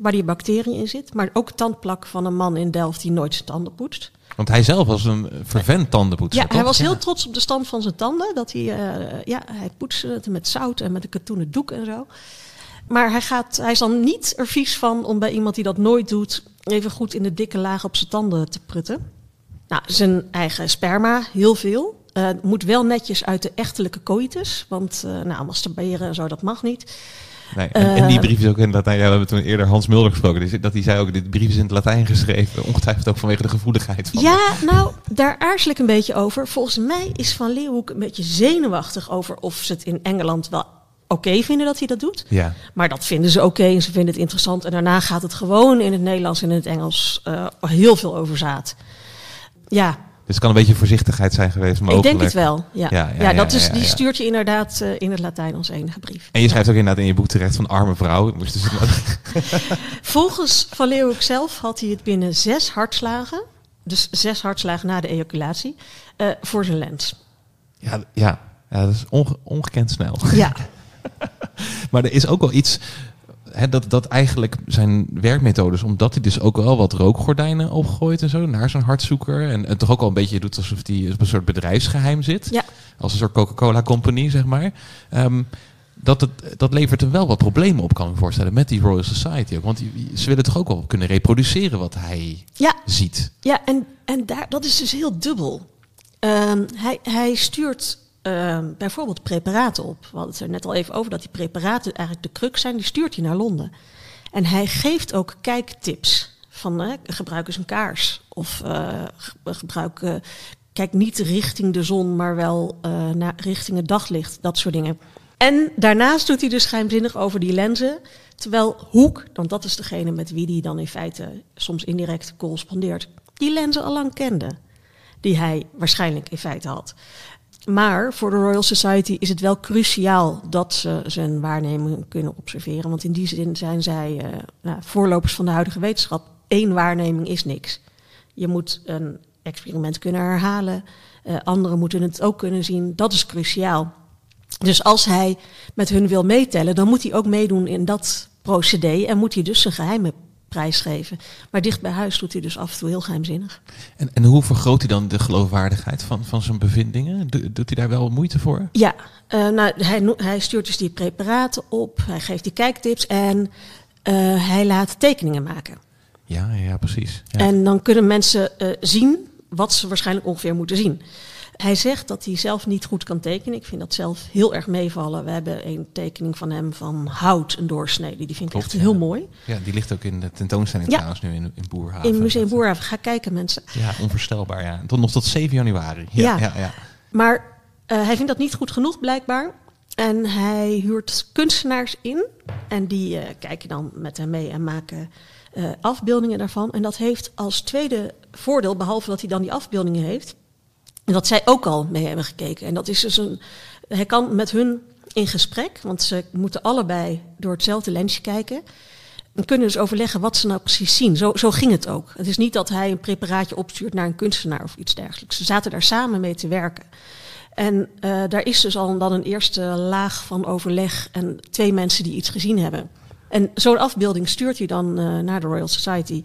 waar die bacteriën in zit. Maar ook tandplak van een man in Delft die nooit zijn tanden poetst.
Want hij zelf was een vervent tandenpoetser.
Ja, hij
toch?
was heel trots op de stand van zijn tanden. Dat hij, eh, ja, hij poetste het met zout en met een katoenen doek en zo. Maar hij, gaat, hij is dan niet er vies van om bij iemand die dat nooit doet... even goed in de dikke laag op zijn tanden te prutten. Nou, zijn eigen sperma, heel veel. Het moet wel netjes uit de echtelijke coitus. Want uh, nou, masturberen en zo, dat mag niet.
Nee, en, en die
Eh,
brief is ook in het Latijn. Ja, we hebben toen eerder Hans Mulder gesproken. Dus dat hij zei ook, dit brief is in het Latijn geschreven. Ongetwijfeld ook vanwege de gevoeligheid van
Ja, nou, daar aarzel ik een beetje over. Volgens mij is Van Leeuwenhoek een beetje zenuwachtig over of ze het in Engeland wel oké vinden dat hij dat doet.
Ja.
Maar dat vinden ze oké en ze vinden het interessant. En daarna gaat het gewoon in het Nederlands en in het Engels eh, heel veel over zaad. Ja,
het kan een beetje voorzichtigheid zijn geweest, mogelijk.
ik denk het wel. Ja,
Ja,
ja,
ja, ja,
dat is, die stuurt je inderdaad eh, in het Latijn als enige brief.
En je schrijft ook inderdaad in je boek terecht van arme vrouw. Moest dus
Volgens Van Leeuwenhoek zelf had hij het binnen zes hartslagen, dus zes hartslagen na de ejaculatie, eh, voor zijn lens.
ja, ja, ja, dat is onge- ongekend snel.
Ja,
Maar er is ook wel iets... Hè, dat, dat eigenlijk zijn werkmethodes, omdat hij dus ook wel wat rookgordijnen opgooit en zo naar zijn hartzoeker. En, en toch ook al een beetje doet alsof hij op een soort bedrijfsgeheim zit.
ja.
Als een soort Coca-Cola company, zeg maar. Ehm, dat, het, dat levert er wel wat problemen op, kan ik me voorstellen, met die Royal Society ook. Want die- ze willen toch ook wel kunnen reproduceren wat hij
ja,
ziet.
Ja, en, en daar, dat is dus heel dubbel. Ehm, hij, hij stuurt ehm, bijvoorbeeld preparaten op. We hadden het er net al even over dat die preparaten eigenlijk de crux zijn. Die stuurt hij naar Londen. En hij geeft ook kijktips. Van gebruik eens een kaars. Of ge- gebruik, eh, kijk niet richting de zon, maar wel eh, naar, richting het daglicht. Dat soort dingen. En daarnaast doet hij dus geheimzinnig over die lenzen. Terwijl Hoek, want dat is degene met wie hij dan in feite soms indirect correspondeert, die lenzen al lang kende. Die hij waarschijnlijk in feite had. Maar voor de Royal Society is het wel cruciaal dat ze zijn waarnemingen kunnen observeren. Want in die zin zijn zij eh, nou, voorlopers van de huidige wetenschap. Eén waarneming is niks. Je moet een experiment kunnen herhalen. Eh, anderen moeten het ook kunnen zien. Dat is cruciaal. Dus als hij met hun wil meetellen, dan moet hij ook meedoen in dat procedé. En moet hij dus zijn geheime prijs geven. Maar dicht bij huis doet hij dus af en toe heel geheimzinnig.
En, en hoe vergroot hij dan de geloofwaardigheid van, van zijn bevindingen? Do- doet hij daar wel moeite voor?
Ja, eh, nou, hij, hij stuurt dus die preparaten op. Hij geeft die kijktips en eh, hij laat tekeningen maken.
Ja, ja, ja, precies. Ja.
En dan kunnen mensen eh, zien wat ze waarschijnlijk ongeveer moeten zien. Hij zegt dat hij zelf niet goed kan tekenen. Ik vind dat zelf heel erg meevallen. We hebben een tekening van hem van hout, een doorsnede. Die vind ik echt
ja.
heel mooi.
ja, die ligt ook in de tentoonstelling
Ja.
trouwens nu in, in Boerhaven.
In Museum
Dat-
Boerhaven. Ga kijken mensen.
Ja, onvoorstelbaar. Ja. Tot nog tot 7 januari. Ja,
Ja.
ja.
Maar eh, hij vindt dat niet goed genoeg blijkbaar. En hij huurt kunstenaars in. En die uh, kijken dan met hem mee en maken uh, afbeeldingen daarvan. En dat heeft als tweede voordeel, behalve dat hij dan die afbeeldingen heeft, dat zij ook al mee hebben gekeken. En dat is dus een. Hij kan met hun in gesprek, want ze moeten allebei door hetzelfde lensje kijken. En kunnen dus overleggen wat ze nou precies zien. Zo, zo ging het ook. Het is niet dat hij een preparaatje opstuurt naar een kunstenaar of iets dergelijks. Ze zaten daar samen mee te werken. En uh, daar is dus al dan een eerste laag van overleg en twee mensen die iets gezien hebben. En zo'n afbeelding stuurt hij dan uh, naar de Royal Society.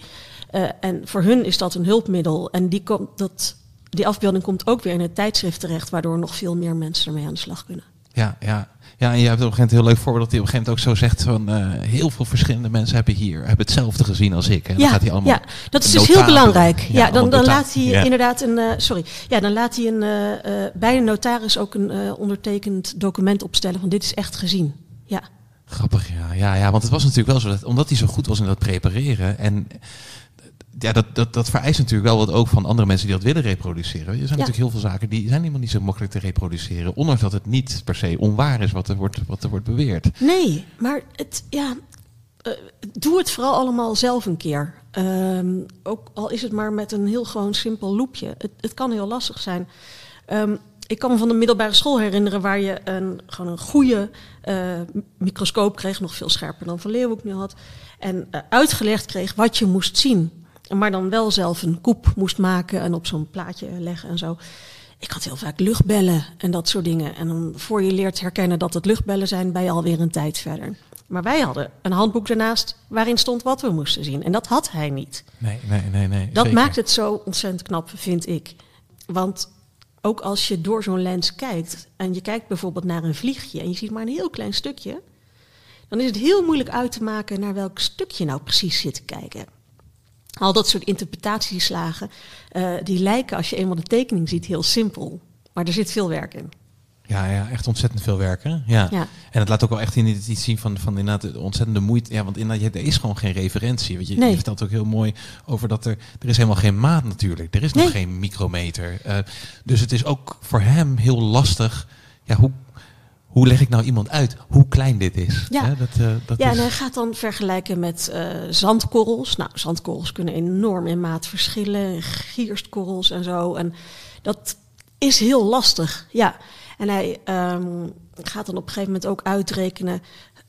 Uh, en voor hun is dat een hulpmiddel. En die, komt, dat, die afbeelding komt ook weer in het tijdschrift terecht, waardoor nog veel meer mensen ermee aan de slag kunnen.
Ja, ja. Ja, en je hebt op een gegeven moment een heel leuk voorbeeld dat hij op een gegeven moment ook zo zegt van uh, heel veel verschillende mensen hebben hier hebben hetzelfde gezien als ik. En
ja,
dan gaat hij allemaal
ja, dat is dus heel belangrijk. Ja, dan, laat hij
ja.
inderdaad een, uh, sorry, ja, dan laat hij een, uh, uh, bij een notaris ook een ondertekend document opstellen van dit is echt gezien. Ja.
Grappig, ja. ja. Ja, want het was natuurlijk wel zo dat omdat hij zo goed was in dat prepareren en ja, dat, dat, dat vereist natuurlijk wel wat ook van andere mensen die dat willen reproduceren. Er zijn natuurlijk heel veel zaken die zijn helemaal niet zo makkelijk te reproduceren. Ondanks dat het niet per se onwaar is wat er wordt, wat er wordt beweerd.
Nee, maar het, ja, uh, doe het vooral allemaal zelf een keer. Um, ook al is het maar met een heel gewoon simpel loepje. Het, het kan heel lastig zijn. Um, ik kan me van de middelbare school herinneren waar je een, gewoon een goede uh, microscoop kreeg, nog veel scherper dan Van Leeuwenhoek nu had. En uh, uitgelegd kreeg wat je moest zien. Maar dan wel zelf een koep moest maken en op zo'n plaatje leggen en zo. Ik had heel vaak luchtbellen en dat soort dingen. En dan voor je leert herkennen dat het luchtbellen zijn, ben je alweer een tijd verder. Maar wij hadden een handboek daarnaast waarin stond wat we moesten zien. En dat had hij niet.
Nee, nee, nee. nee
dat
zeker.
maakt het zo ontzettend knap, vind ik. Want ook als je door zo'n lens kijkt en je kijkt bijvoorbeeld naar een vliegje en je ziet maar een heel klein stukje, dan is het heel moeilijk uit te maken naar welk stukje nou precies zit te kijken. Al dat soort interpretatieslagen, uh, die lijken als je eenmaal de tekening ziet heel simpel. Maar er zit veel werk in.
Ja, ja, echt ontzettend veel werken. Ja.
Ja.
En het laat ook wel echt in iets zien van, van inderdaad de ontzettende moeite. Ja, want inderdaad, er is gewoon geen referentie. Want je,
Nee.
je vertelt ook heel mooi over dat er... Er is helemaal geen maat natuurlijk. Er is nog
Nee.
geen micrometer. Uh, dus het is ook voor hem heel lastig. Ja, hoe, hoe leg ik nou iemand uit hoe klein dit is?
Ja.
Dat, uh, dat
Ja,
is,
en hij gaat dan vergelijken met uh, zandkorrels. Nou, zandkorrels kunnen enorm in maat verschillen. Gierstkorrels en zo. En dat is heel lastig, ja. En hij um, gaat dan op een gegeven moment ook uitrekenen.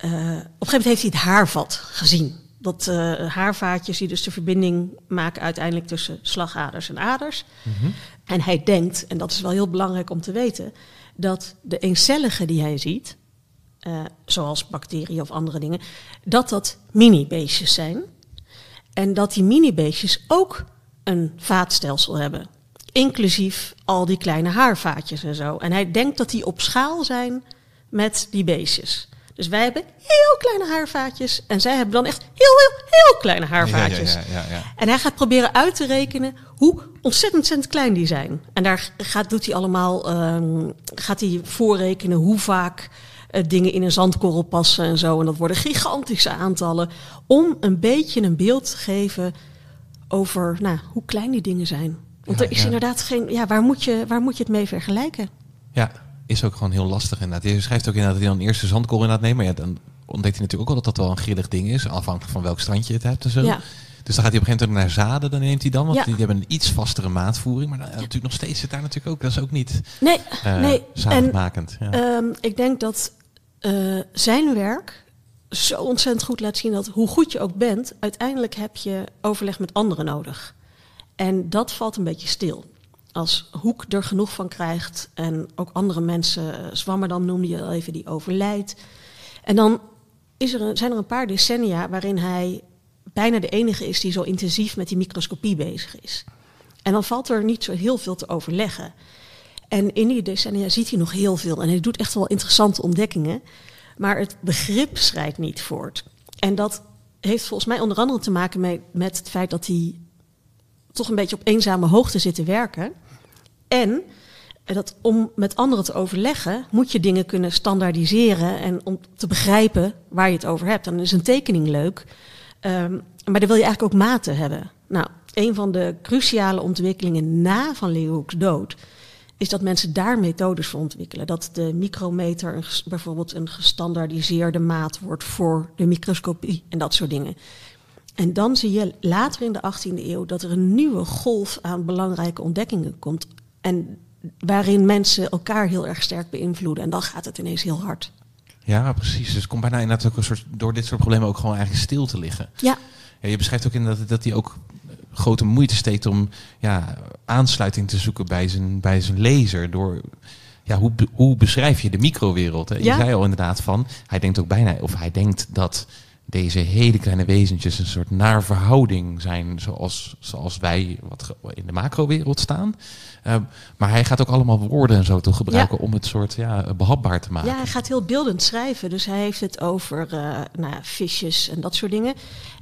Uh, op een gegeven moment heeft hij het haarvat gezien. Dat haarvaatjes die dus de verbinding maken uiteindelijk tussen slagaders en aders.
Mhm.
Mm -hmm. En hij denkt, en dat is wel heel belangrijk om te weten, dat de eencellige die hij ziet, uh, zoals bacteriën of andere dingen, dat dat mini-beestjes zijn. En dat die mini-beestjes ook een vaatstelsel hebben. Inclusief al die kleine haarvaatjes en zo. En hij denkt dat die op schaal zijn met die beestjes. Dus wij hebben heel kleine haarvaatjes. En zij hebben dan echt heel, heel, heel kleine haarvaatjes.
Ja, ja, ja, ja,
En hij gaat proberen uit te rekenen hoe ontzettend, ontzettend klein die zijn. En daar gaat, doet hij allemaal, um, gaat hij voorrekenen hoe vaak uh, dingen in een zandkorrel passen en zo. En dat worden gigantische aantallen. Om een beetje een beeld te geven over nou, hoe klein die dingen zijn. Want er is inderdaad geen. Ja, waar moet, je, waar moet je het mee vergelijken?
Ja, is ook gewoon heel lastig inderdaad. Je schrijft ook inderdaad dat hij dan eerst de zandkorrel inderdaad neemt. Maar ja, dan ontdekt hij natuurlijk ook al dat dat wel een grillig ding is. Afhankelijk van welk strandje je het hebt en zo.
Ja.
Dus dan gaat hij op een gegeven moment naar zaden. Dan neemt hij dan, want
Ja.
die, die hebben een iets vastere maatvoering. Maar dan, natuurlijk nog steeds zit daar natuurlijk ook. Dat is ook niet
Nee,
eh
nee. En
zaligmakend. Ja.
Ehm, ik denk dat eh, zijn werk zo ontzettend goed laat zien dat hoe goed je ook bent, uiteindelijk heb je overleg met anderen nodig. En dat valt een beetje stil. Als Hoek er genoeg van krijgt en ook andere mensen, eh, Zwammer dan noemde je al even, die overlijdt. En dan is er zijn er een paar decennia waarin hij bijna de enige is die zo intensief met die microscopie bezig is. En dan valt er niet zo heel veel te overleggen. En in die decennia ziet hij nog heel veel. En hij doet echt wel interessante ontdekkingen. Maar het begrip schrijdt niet voort. En dat heeft volgens mij onder andere te maken met het feit dat hij toch een beetje op eenzame hoogte zit te werken. En dat om met anderen te overleggen, moet je dingen kunnen standaardiseren en om te begrijpen waar je het over hebt. Dan is een tekening leuk, um, maar dan wil je eigenlijk ook maten hebben. Nou, een van de cruciale ontwikkelingen na Van Leeuwenhoek's dood is dat mensen daar methodes voor ontwikkelen. Dat de micrometer een bijvoorbeeld een gestandaardiseerde maat wordt voor de microscopie en dat soort dingen. En dan zie je later in de 18e eeuw dat er een nieuwe golf aan belangrijke ontdekkingen komt. En waarin mensen elkaar heel erg sterk beïnvloeden. En dan gaat het ineens heel hard.
Ja, precies. Dus het komt bijna inderdaad ook een soort, door dit soort problemen ook gewoon eigenlijk stil te liggen.
Ja,
Ja, je beschrijft ook inderdaad dat hij ook grote moeite steekt om ja, aansluiting te zoeken bij zijn, bij zijn lezer. Door, ja, hoe, hoe beschrijf je de microwereld? Hè? Je
Ja.
zei al inderdaad van, hij denkt ook bijna, of hij denkt dat deze hele kleine wezentjes een soort naar verhouding zijn zoals, zoals wij wat in de macrowereld staan. Ehm, maar hij gaat ook allemaal woorden en zo te gebruiken om het soort ja, behapbaar te maken.
ja, hij gaat heel beeldend schrijven. Dus hij heeft het over eh, nou ja, visjes en dat soort dingen.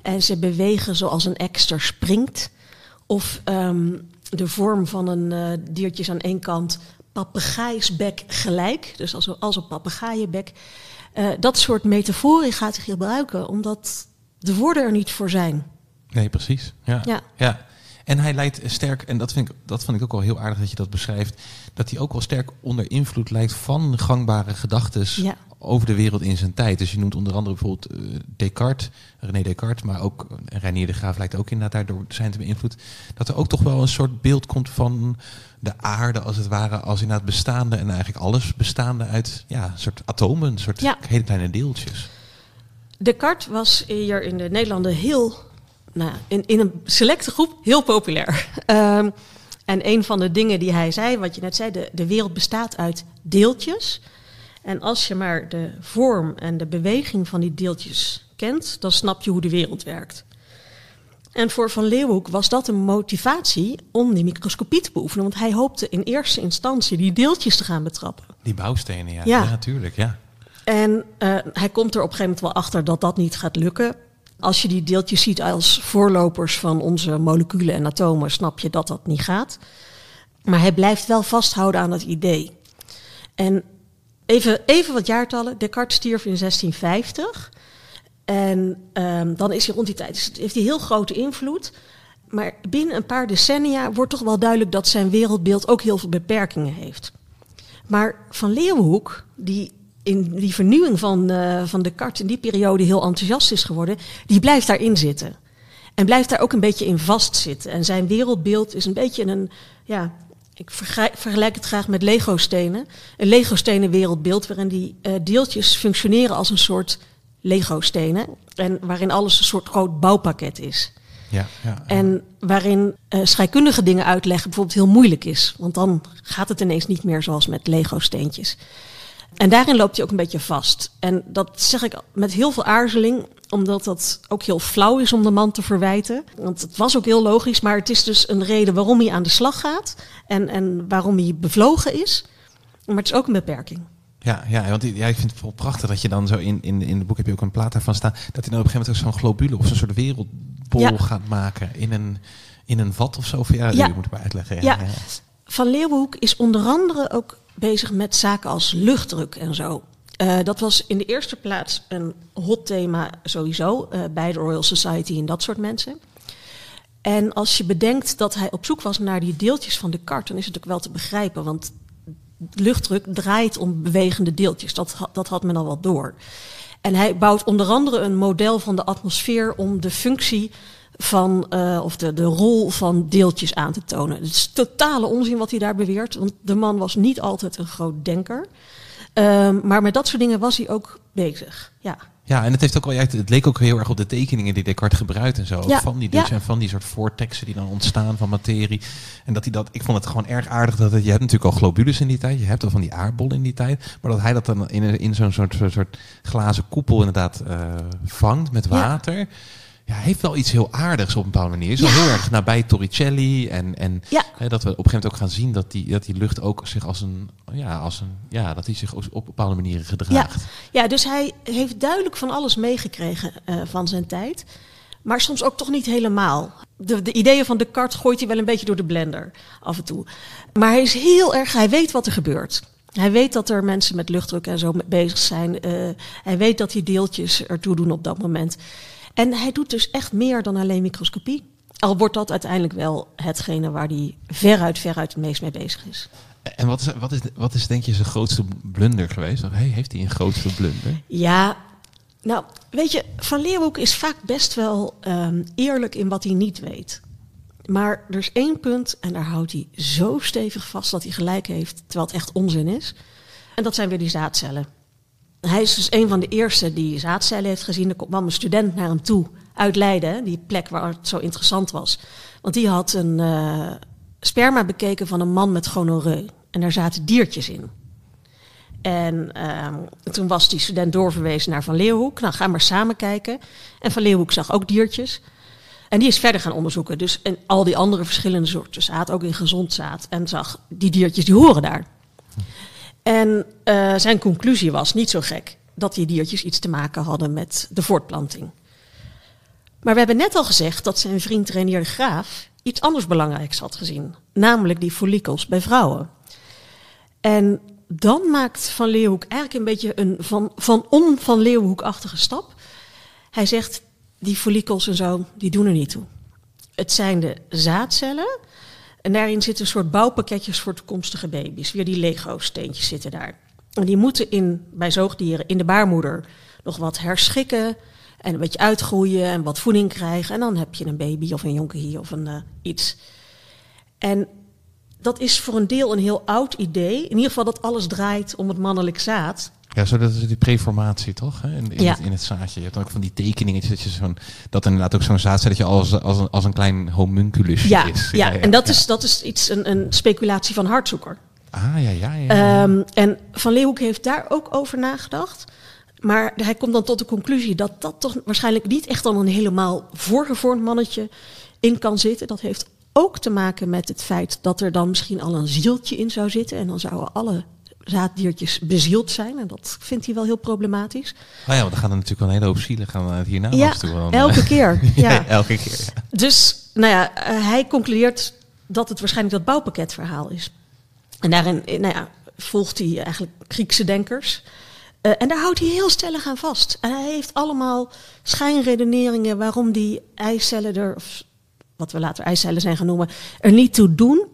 En ze bewegen zoals een ekster springt. Of ehm, de vorm van een eh, diertje is aan één kant papegaaisbek gelijk. Dus als, als een papegaaienbek. Eh, dat soort metaforen gaat hij gebruiken, omdat de woorden er niet voor zijn.
Nee, precies. Ja.
Ja.
ja. En hij lijkt sterk, en dat vind, ik, dat vond ik ook wel heel aardig dat je dat beschrijft, dat hij ook wel sterk onder invloed lijkt van gangbare gedachten
Ja.
Over de wereld in zijn tijd. Dus je noemt onder andere bijvoorbeeld eh, Descartes, René Descartes, maar ook eh, Reinier de Graaf lijkt ook inderdaad daardoor zijn te beïnvloed. Dat er ook toch wel een soort beeld komt van de aarde als het ware, als inderdaad bestaande en eigenlijk alles bestaande uit ja, een soort atomen, een soort
Ja.
hele kleine deeltjes.
Descartes was hier in de Nederlanden heel, nou, in, in een selecte groep heel populair. Ehm, en een van de dingen die hij zei, wat je net zei, de, de wereld bestaat uit deeltjes. En als je maar de vorm en de beweging van die deeltjes kent, dan snap je hoe de wereld werkt. En voor Van Leeuwenhoek was dat een motivatie om die microscopie te beoefenen. Want hij hoopte in eerste instantie die deeltjes te gaan betrappen.
Die bouwstenen, ja.
Ja.
Ja, natuurlijk, ja.
En eh, hij komt er op een gegeven moment wel achter dat dat niet gaat lukken. Als je die deeltjes ziet als voorlopers van onze moleculen en atomen, snap je dat dat niet gaat. Maar hij blijft wel vasthouden aan het idee. En even, even wat jaartallen. Descartes stierf in 1650. En ehm, dan is hij rond die tijd. Dus heeft hij heel grote invloed. Maar binnen een paar decennia wordt toch wel duidelijk dat zijn wereldbeeld ook heel veel beperkingen heeft. Maar Van Leeuwenhoek, die in die vernieuwing van, eh van Descartes in die periode heel enthousiast is geworden, die blijft daarin zitten. En blijft daar ook een beetje in vastzitten. En zijn wereldbeeld is een beetje een, ja, ik vergelijk, het graag met Lego-stenen. Een Lego-stenen wereldbeeld waarin die eh, deeltjes functioneren als een soort Lego-stenen. En waarin alles een soort groot bouwpakket is.
ja, ja.
En waarin eh, scheikundige dingen uitleggen bijvoorbeeld heel moeilijk is. Want dan gaat het ineens niet meer zoals met Lego-steentjes. En daarin loopt hij ook een beetje vast. En dat zeg ik met heel veel aarzeling, omdat dat ook heel flauw is om de man te verwijten. Want het was ook heel logisch, maar het is dus een reden waarom hij aan de slag gaat. En, en waarom hij bevlogen is. Maar het is ook een beperking.
Ja, ja, want ja, ik vind het wel prachtig dat je dan zo in, in, in het boek heb je ook een plaat daarvan staan. Dat hij dan op een gegeven moment ook zo'n globule of zo'n soort wereldbol
Ja.
gaat maken in een, in een vat of zo. Ja,
Ja.
je moet maar uitleggen. Ja.
Van Leeuwenhoek is onder andere ook bezig met zaken als luchtdruk en zo. Eh, dat was in de eerste plaats een hot thema sowieso eh, bij de Royal Society en dat soort mensen. En als je bedenkt dat hij op zoek was naar die deeltjes van de kart, dan is het ook wel te begrijpen. Want luchtdruk draait om bewegende deeltjes. Dat, dat had men al wel door. En hij bouwt onder andere een model van de atmosfeer om de functie van, eh, of de, de rol van deeltjes aan te tonen. Het is totale onzin wat hij daar beweert, want de man was niet altijd een groot denker. Ehm, maar met dat soort dingen was hij ook bezig. Ja,
Ja, en het, heeft ook wel, het leek ook heel erg op de tekeningen die Descartes gebruikt en zo.
Ja,
van die dus
ja.
en van die soort vortexen die dan ontstaan van materie. En dat hij dat, ik vond het gewoon erg aardig dat het, je hebt natuurlijk al globules in die tijd, je hebt al van die aardbollen in die tijd, maar dat hij dat dan in, een- in zo'n soort, soort, glazen koepel inderdaad eh, vangt met water. Ja, heeft wel iets heel aardigs op een bepaalde manier. Is wel
Ja.
heel erg nabij Torricelli en, en
Ja.
hè, dat we op een gegeven moment ook gaan zien dat die, dat die lucht ook zich als een, ja, als een, ja, dat hij zich op bepaalde manieren gedraagt.
Ja, dus hij heeft duidelijk van alles meegekregen eh, van zijn tijd. Maar soms ook toch niet helemaal. De, de ideeën van Descartes gooit hij wel een beetje door de blender af en toe. Maar hij is heel erg, hij weet wat er gebeurt. Hij weet dat er mensen met luchtdruk en zo mee bezig zijn. Eh, hij weet dat die deeltjes ertoe doen op dat moment. En hij doet dus echt meer dan alleen microscopie. Al wordt dat uiteindelijk wel hetgene waar hij veruit, veruit het meest mee bezig is.
En wat is, wat, is, wat is denk je zijn grootste blunder geweest? Of hey, heeft hij een grootste blunder?
Ja, nou, weet je, Van Leeuwenhoek is vaak best wel ehm, eerlijk in wat hij niet weet. Maar er is één punt en daar houdt hij zo stevig vast dat hij gelijk heeft, terwijl het echt onzin is. En dat zijn weer die zaadcellen. Hij is dus een van de eerste die zaadcellen heeft gezien. Er kwam een student naar hem toe uit Leiden, die plek waar het zo interessant was. Want die had een uh, sperma bekeken van een man met gonoreu. En daar zaten diertjes in. En uh, toen was die student doorverwezen naar Van Leeuwenhoek. Nou, ga maar samen kijken. En Van Leeuwenhoek zag ook diertjes. En die is verder gaan onderzoeken. Dus en al die andere verschillende soorten zaad, ook in gezond zaad. En zag, die diertjes die horen daar. En uh, zijn conclusie was, niet zo gek, dat die diertjes iets te maken hadden met de voortplanting. Maar we hebben net al gezegd dat zijn vriend Renier de Graaf iets anders belangrijks had gezien. Namelijk die follikels bij vrouwen. En dan maakt Van Leeuwenhoek eigenlijk een beetje een van, van on Van Leeuwenhoek-achtige stap. Hij zegt, die follikels en zo, die doen er niet toe. Het zijn de zaadcellen. En daarin zitten een soort bouwpakketjes voor toekomstige baby's. Weer die Lego-steentjes zitten daar. En die moeten in, bij zoogdieren in de baarmoeder nog wat herschikken. En een beetje uitgroeien en wat voeding krijgen. En dan heb je een baby of een jonkie of een uh, iets. En dat is voor een deel een heel oud idee. In ieder geval dat alles draait om het mannelijk zaad.
Ja, zo dat is die preformatie toch? Hè? In, in, ja. het, in, het, zaadje. Je hebt ook van die tekeningetjes dat je zo'n dat inderdaad ook zo'n zaadcelletje als, als, een, als een klein homunculus
ja,
is.
Ja, ja, en dat, Is, dat is iets, een, een speculatie van Hartzoeker.
Ah, ja, ja, ja.
Um, en Van Leeuwenhoek heeft daar ook over nagedacht. Maar hij komt dan tot de conclusie dat dat toch waarschijnlijk niet echt dan een helemaal voorgevormd mannetje in kan zitten. Dat heeft ook te maken met het feit dat er dan misschien al een zieltje in zou zitten. En dan zouden alle zaaddiertjes bezield zijn. En dat vindt hij wel heel problematisch.
Oh ja, want dan gaan er natuurlijk wel een hele hoop zielen gaan hierna
ja,
toe. Dan,
elke keer. ja.
ja, elke keer. Ja.
Dus, nou ja, hij concludeert dat het waarschijnlijk dat bouwpakketverhaal is. En daarin nou ja, volgt hij eigenlijk Griekse denkers. Uh, en daar houdt hij heel stellig aan vast. En hij heeft allemaal schijnredeneringen waarom die eicellen er, of wat we later eicellen zijn gaan noemen, er niet toe doen.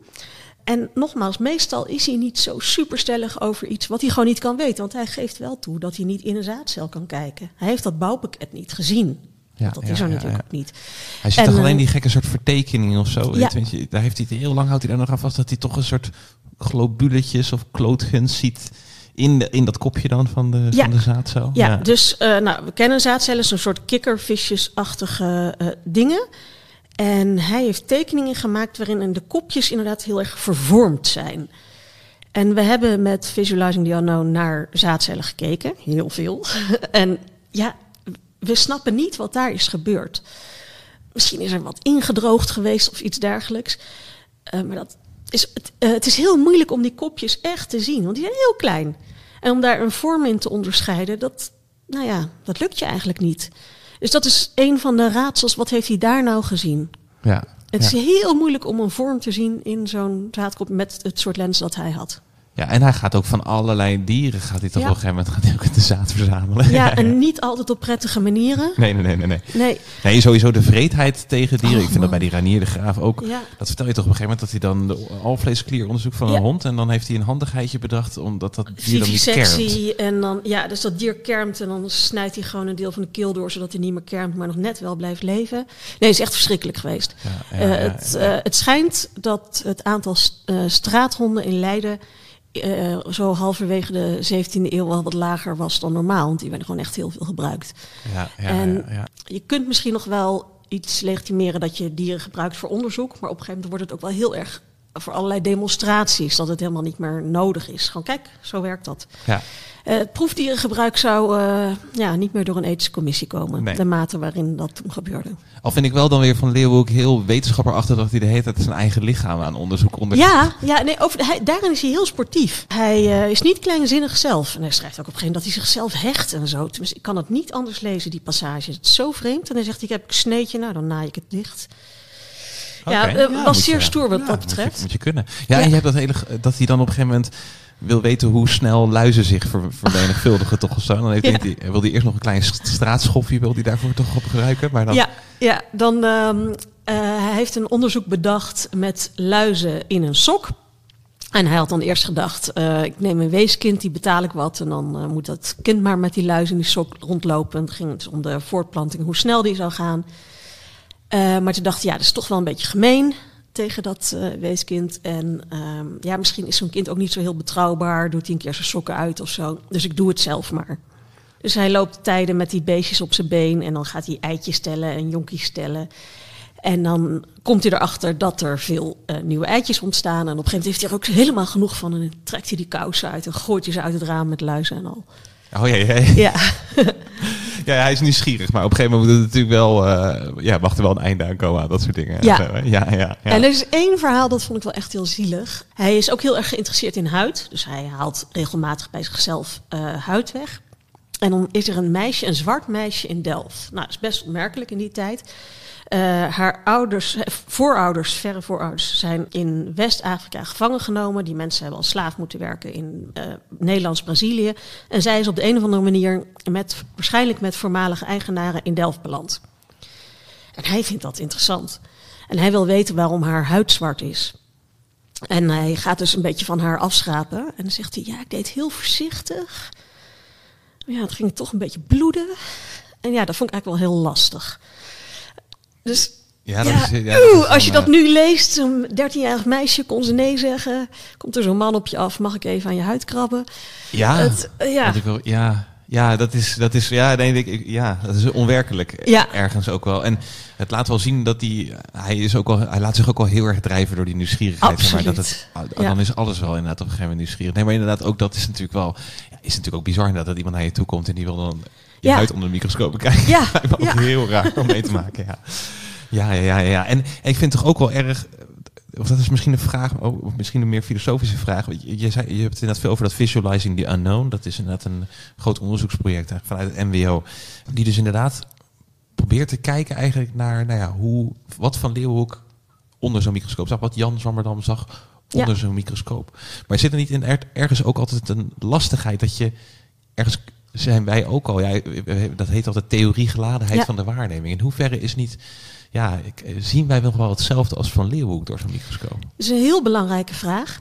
En nogmaals, meestal is hij niet zo superstellig over iets wat hij gewoon niet kan weten. Want hij geeft wel toe dat hij niet in een zaadcel kan kijken. Hij heeft dat bouwpakket niet gezien. Ja, dat ja, is er natuurlijk ook niet.
Hij ziet en, toch alleen die gekke soort vertekeningen of zo. Ja. Je, daar heeft hij heel lang houdt hij daar nog aan vast dat hij toch een soort globuletjes of klootgens ziet in, de, in dat kopje dan van de, van de zaadcel?
Ja, dus uh, nou, we kennen zaadcellen, een soort kikkervisjesachtige uh, dingen. En hij heeft tekeningen gemaakt waarin de kopjes inderdaad heel erg vervormd zijn. En we hebben met Visualizing the Unknown naar zaadcellen gekeken, heel veel. en ja, we snappen niet wat daar is gebeurd. Misschien is er wat ingedroogd geweest of iets dergelijks. Uh, maar dat is, het, uh, het is heel moeilijk om die kopjes echt te zien, want die zijn heel klein. En om daar een vorm in te onderscheiden, dat, nou ja, dat lukt je eigenlijk niet. Dus dat is een van de raadsels. Wat heeft hij daar nou gezien?
Ja.
Het is heel moeilijk om een vorm te zien in zo'n zaadkop met het soort lens dat hij had.
Ja, en hij gaat ook van allerlei dieren, gaat hij toch ja. op een gegeven moment gaat hij ook de zaad verzamelen.
Ja, en niet altijd op prettige manieren.
Nee, nee, nee, nee. Nee,
nee.
nee sowieso de vreedheid tegen dieren. Oh, ik vind man. dat bij die Ranier de Graaf ook. Ja. Dat vertel je toch op een gegeven moment dat hij dan de alvleesklier onderzoekt van een hond. En dan heeft hij een handigheidje bedacht omdat dat dier dan niet kermt.
En dan, ja, dus dat dier kermt en dan snijdt hij gewoon een deel van de keel door zodat hij niet meer kermt, maar nog net wel blijft leven. Nee, het is echt verschrikkelijk geweest. Ja, uh, het, uh, het schijnt dat het aantal uh, straathonden in Leiden uh, zo halverwege de 17e eeuw wel wat lager was dan normaal. Want die werden gewoon echt heel veel gebruikt.
Ja, ja,
en
ja,
je kunt misschien nog wel iets legitimeren dat je dieren gebruikt voor onderzoek. Maar op een gegeven moment wordt het ook wel heel erg voor allerlei demonstraties. Dat het helemaal niet meer nodig is. Gewoon kijk, zo werkt dat.
Ja.
Uh, het proefdierengebruik zou uh, ja, niet meer door een ethische commissie komen. Nee. De mate waarin dat toen gebeurde.
Al vind ik wel dan weer van Leeuwenhoek heel wetenschapperachtig dat hij de hele tijd zijn eigen lichaam aan onderzoek onderzoekt.
Ja, ja nee, over, hij, daarin is hij heel sportief. Hij uh, is niet kleinzinnig zelf. En hij schrijft ook op een gegeven moment dat hij zichzelf hecht en zo. Ik kan het niet anders lezen, die passage. Het is zo vreemd. En dan zegt hij, ik heb een sneetje, nou dan naai ik het dicht. Okay. Ja, uh, was zeer je, stoer wat dat betreft.
Moet je, moet je kunnen. Ja, en je hebt dat hele, dat hij dan op een gegeven moment wil weten hoe snel luizen zich ver, vermenigvuldigen toch of zo. Dan heeft ja. hij, wil hij eerst nog een klein straatschofje wil hij daarvoor toch op gebruiken. Maar dan...
Ja, ja, dan um, uh, hij heeft een onderzoek bedacht met luizen in een sok. En hij had dan eerst gedacht, uh, ik neem een weeskind, die betaal ik wat. En dan uh, moet dat kind maar met die luis in die sok rondlopen. Het ging het om de voortplanting, hoe snel die zou gaan. Uh, maar toen dacht hij, ja, dat is toch wel een beetje gemeen tegen dat weeskind. En ehm, ja, misschien is zo'n kind ook niet zo heel betrouwbaar. Doet hij een keer zijn sokken uit of zo. Dus ik doe het zelf maar. Dus hij loopt tijden met die beestjes op zijn been. En dan gaat hij eitjes stellen en jonkies stellen. En dan komt hij erachter dat er veel uh, nieuwe eitjes ontstaan. En op een gegeven moment heeft hij er ook helemaal genoeg van. En dan trekt hij die kousen uit en gooit hij ze uit het raam met luizen en al.
Oh ja, ja.
Ja.
ja, hij is nieuwsgierig. Maar op een gegeven moment moet het natuurlijk wel... Uh, ja, mag er wel een einde aan komen aan dat soort dingen.
Ja.
Zo, ja, ja, ja.
En er is één verhaal, dat vond ik wel echt heel zielig. Hij is ook heel erg geïnteresseerd in huid. Dus hij haalt regelmatig bij zichzelf uh, huid weg. En dan is er een meisje, een zwart meisje in Delft. Nou, dat is best opmerkelijk in die tijd. Uh, haar ouders, voorouders, verre voorouders, zijn in West-Afrika gevangen genomen. Die mensen hebben als slaaf moeten werken in uh, Nederlands-Brazilië. En zij is op de een of andere manier, met, waarschijnlijk met voormalige eigenaren, in Delft beland. En hij vindt dat interessant. En hij wil weten waarom haar huid zwart is. En hij gaat dus een beetje van haar afschrapen. En dan zegt hij, ja, ik deed heel voorzichtig. Ja, het ging toch een beetje bloeden. En ja, dat vond ik eigenlijk wel heel lastig. Dus
ja, dat
ja,
is, ja,
oeh,
dat is
als je dat nu leest, zo'n 13-jarig meisje kon ze nee zeggen. Komt er zo'n man op je af, mag ik even aan je huid krabben?
Ja,
Het, eh, ja.
ik ja, ja, dat is, dat is, ja, nee, ik, ja, dat is onwerkelijk.
Ja.
Ergens ook wel. En het laat wel zien dat hij, hij is ook wel, hij laat zich ook wel heel erg drijven door die nieuwsgierigheid. zeg Maar dat het,
Absoluut.
ah,
Ja.
dan is alles wel inderdaad op een gegeven moment nieuwsgierig. Nee, maar inderdaad ook dat is natuurlijk wel, is natuurlijk ook bizar inderdaad dat iemand naar je toe komt en die wil dan je
Ja.
huid onder de microscoop bekijken.
Ja,
ook
ja.
heel raar om mee te maken, ja. Ja, ja, ja, ja. En, en ik vind het toch ook wel erg, of dat is misschien een vraag, of misschien een meer filosofische vraag. Je, je, zei, je hebt het inderdaad veel over dat visualizing the unknown. Dat is inderdaad een groot onderzoeksproject eigenlijk vanuit het MWO. Die dus inderdaad probeert te kijken eigenlijk naar, nou ja, hoe, wat Van Leeuwenhoek onder zo'n microscoop zag. Wat Jan Zwammerdam zag onder zo'n microscoop. Maar zit er niet in er- ergens ook altijd een lastigheid dat je ergens zijn wij ook al, ja, dat heet altijd theoriegeladenheid
Ja.
van de waarneming. In hoeverre is niet, ja, ik- eh, zien wij nog wel hetzelfde als Van Leeuwenhoek door zo'n microscoop?
Dat is een heel belangrijke vraag.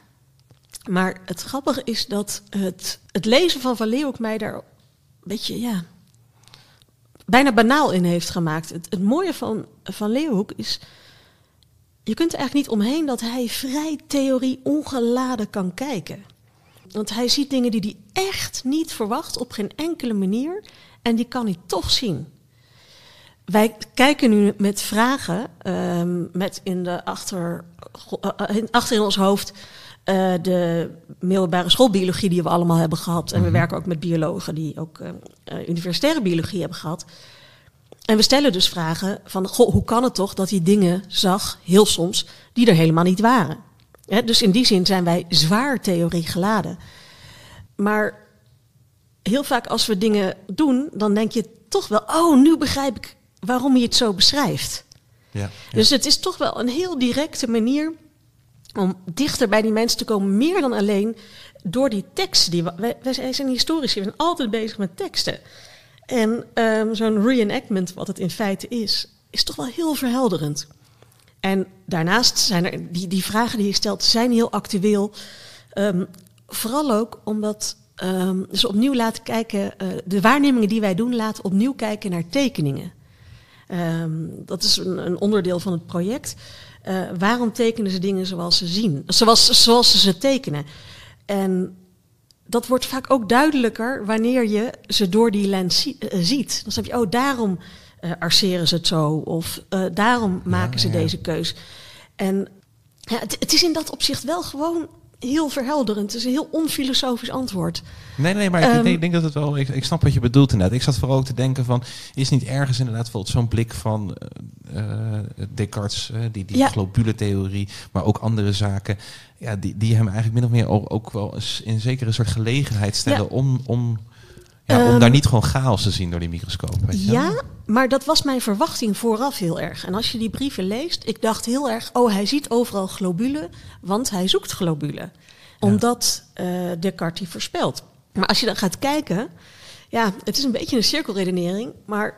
Maar het grappige is dat het, het lezen van Van Leeuwenhoek mij daar een beetje, ja, bijna banaal in heeft gemaakt. Het, het mooie van Van Leeuwenhoek is, je kunt er eigenlijk niet omheen dat hij vrij theorie ongeladen kan kijken. Want hij ziet dingen die hij echt niet verwacht op geen enkele manier. En die kan hij toch zien. Wij kijken nu met vragen, ehm, met in de achter, eh, eh, in- achter in ons hoofd eh, de middelbare schoolbiologie die we allemaal hebben gehad. En we werken ook met biologen die ook universitaire biologie hebben gehad. En we stellen dus vragen van, goh, hoe kan het toch dat hij dingen zag, heel soms, die er helemaal niet waren? Dus in die zin zijn wij zwaar theorie geladen. Maar heel vaak als we dingen doen, dan denk je toch wel, oh, nu begrijp ik waarom hij het zo beschrijft.
Ja.
Dus het is toch wel een heel directe manier om dichter bij die mensen te komen, meer dan alleen door die teksten. Die we, wij, wij zijn historici, we zijn altijd bezig met teksten. En ehm, zo'n reenactment, wat het in feite is, is toch wel heel verhelderend. En daarnaast zijn er die, die vragen die je stelt, zijn heel actueel. Ehm, vooral ook omdat ehm, ze opnieuw laten kijken, eh, de waarnemingen die wij doen, laten opnieuw kijken naar tekeningen. Ehm, dat is een, een onderdeel van het project. Eh, waarom tekenen ze dingen zoals ze zien, zoals, zoals ze ze tekenen? En dat wordt vaak ook duidelijker wanneer je ze door die lens eh, ziet. Dan snap je, oh, daarom eh arceren ze het zo. Of eh, daarom maken ze
ja,
deze keus. En ja, het, het is in dat opzicht wel gewoon heel verhelderend. Het is een heel onfilosofisch antwoord.
Nee, nee, maar ik,
Ehm,
ik denk dat het wel. Ik, ik snap wat je bedoelt inderdaad. Ik zat vooral ook te denken van, is niet ergens inderdaad zo'n blik van eh, Descartes, die, die globulentheorie, maar ook andere zaken, ja, die, die hem eigenlijk min of meer ook, ook wel eens in zekere soort gelegenheid stellen om, om, ja, om
Ehm,
daar niet gewoon chaos te zien door die microscoop. Weet je wel?
Ja, maar dat was mijn verwachting vooraf heel erg. En als je die brieven leest, ik dacht heel erg, oh, hij ziet overal globulen, want hij zoekt globulen. Omdat eh Descartes die voorspelt. Maar als je dan gaat kijken, ja, het is een beetje een cirkelredenering, maar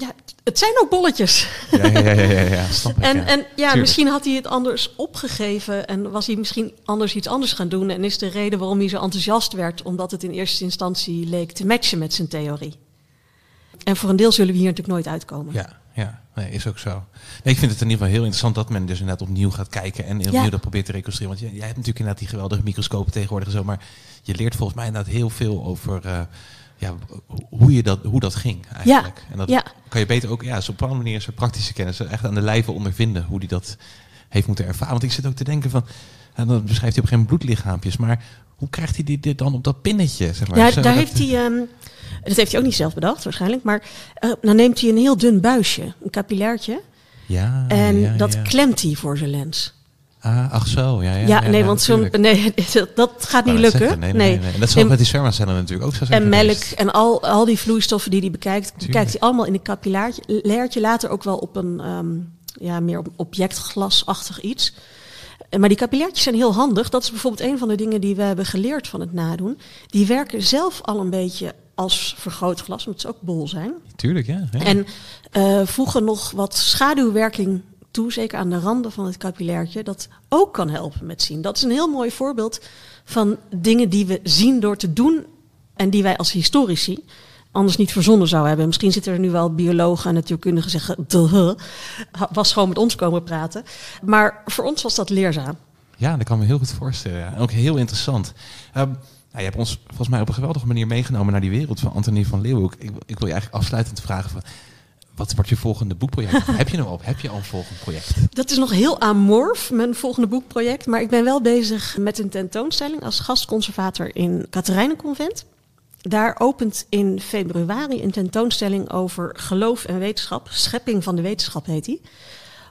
ja, het zijn ook bolletjes.
Ja, ja, ja, ja, ja, snap ik,
En
ja.
en ja, misschien had hij het anders opgegeven en was hij misschien anders iets anders gaan doen. En is de reden waarom hij zo enthousiast werd, omdat het in eerste instantie leek te matchen met zijn theorie. En voor een deel zullen we hier natuurlijk nooit uitkomen.
Ja, ja, nee, is ook zo. Nee, ik vind het in ieder geval heel interessant dat men dus inderdaad opnieuw gaat kijken en opnieuw
Ja.
dat probeert te reconstrueren. Want jij, jij hebt natuurlijk inderdaad die geweldige microscopen tegenwoordig en zo, maar je leert volgens mij inderdaad heel veel over eh, ja, ho- hoe, je dat, hoe dat ging eigenlijk. en dat
ja.
kan je beter ook, ja, zo op een manier, zo'n praktische kennis, echt aan de lijve ondervinden hoe die dat heeft moeten ervaren. Want ik zit ook te denken van, en dan beschrijft hij op geen bloedlichaampjes, maar hoe krijgt hij dit, dit dan op dat pinnetje? Zeg maar?
Ja, daar
dat-
heeft hij, ehm, dat heeft hij ook niet zelf bedacht waarschijnlijk, maar eh, dan neemt hij een heel dun buisje, een capillairtje,
ja,
en
ja,
dat klemt hij voor zijn lens.
Ah, ach zo, ja, ja.
Ja, nee, want zo'n,
natuurlijk.
nee, dat- gaat niet lukken.
zeggen, Nee, nee, nee. En dat zal met die spermacellen natuurlijk ook zo zijn
En melk en al, al die vloeistoffen die hij bekijkt,
Tuurlijk.
bekijkt hij allemaal in een capillairtje. Later ook wel op een ehm, ja, meer op objectglasachtig iets. Maar die capillairtjes zijn heel handig. Dat is bijvoorbeeld een van de dingen die we hebben geleerd van het nadoen. Die werken zelf al een beetje als vergrootglas, omdat ze ook bol zijn.
Tuurlijk, ja. ja.
En eh, voegen nog wat schaduwwerking toe, zeker aan de randen van het capillairtje, dat ook kan helpen met zien. Dat is een heel mooi voorbeeld van dingen die we zien door te doen en die wij als historici anders niet verzonnen zouden hebben. Misschien zitten er nu wel biologen en natuurkundigen zeggen, "Duh, was gewoon met ons komen praten. Maar voor ons was dat leerzaam.
Ja, dat kan me heel goed voorstellen. Ook heel interessant. Ehm, nou, je hebt ons volgens mij op een geweldige manier meegenomen naar die wereld van Antonie van Leeuwenhoek. Ik, ik wil je eigenlijk afsluitend vragen van, wat wordt je volgende boekproject? heb je nou op? Heb je al een volgend project?
Dat is nog heel amorf, mijn volgende boekproject. Maar ik ben wel bezig met een tentoonstelling als gastconservator in Katerijnenconvent. Daar opent in februari een tentoonstelling over geloof en wetenschap. Schepping van de wetenschap heet die.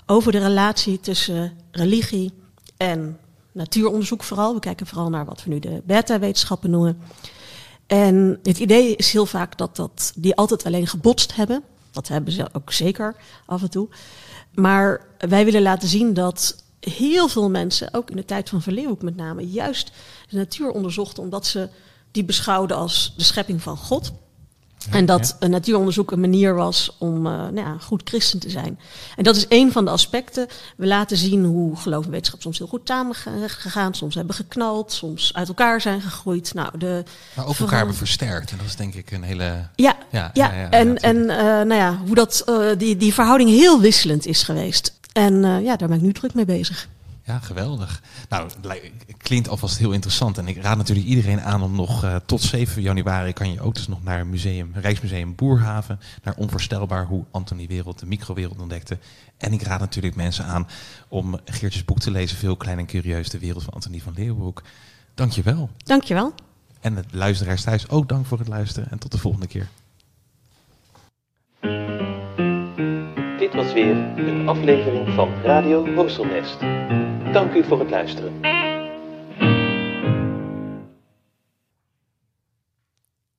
Over de relatie tussen religie en natuuronderzoek vooral. We kijken vooral naar wat we nu de beta-wetenschappen noemen. En het idee is heel vaak dat, dat die altijd alleen gebotst hebben. Dat hebben ze ook zeker af en toe. Maar wij willen laten zien dat heel veel mensen, ook in de tijd van Verleeuwhoek met name, juist de natuur onderzochten omdat ze die beschouwden als de schepping van God. En dat een natuuronderzoek een manier was om eh, nou ja, goed christen te zijn. En dat is een van de aspecten. We laten zien hoe geloof en wetenschap soms heel goed samen gegaan. Soms hebben geknald, soms uit elkaar zijn gegroeid. Nou, de
Maar ook elkaar hebben versterkt. En dat is denk ik een hele...
ja,
Ja,
ja, en, en eh, nou ja, hoe dat, eh, die, die verhouding heel wisselend is geweest. En ja, daar ben ik nu druk mee bezig.
Ja, geweldig. Nou, het klinkt alvast heel interessant. En ik raad natuurlijk iedereen aan om nog eh, tot 7 januari kan je ook dus nog naar museum, Rijksmuseum Boerhaven. Naar onvoorstelbaar hoe Antonie Wereld de microwereld ontdekte. En ik raad natuurlijk mensen aan om Geertjes boek te lezen. Veel klein en curieus, de wereld van Antonie van Leeuwenhoek. Dank je wel.
Dankjewel.
En de luisteraars thuis ook dank voor het luisteren. En tot de volgende keer.
Dit was weer een aflevering van Radio Horselnest. Dank u voor het luisteren.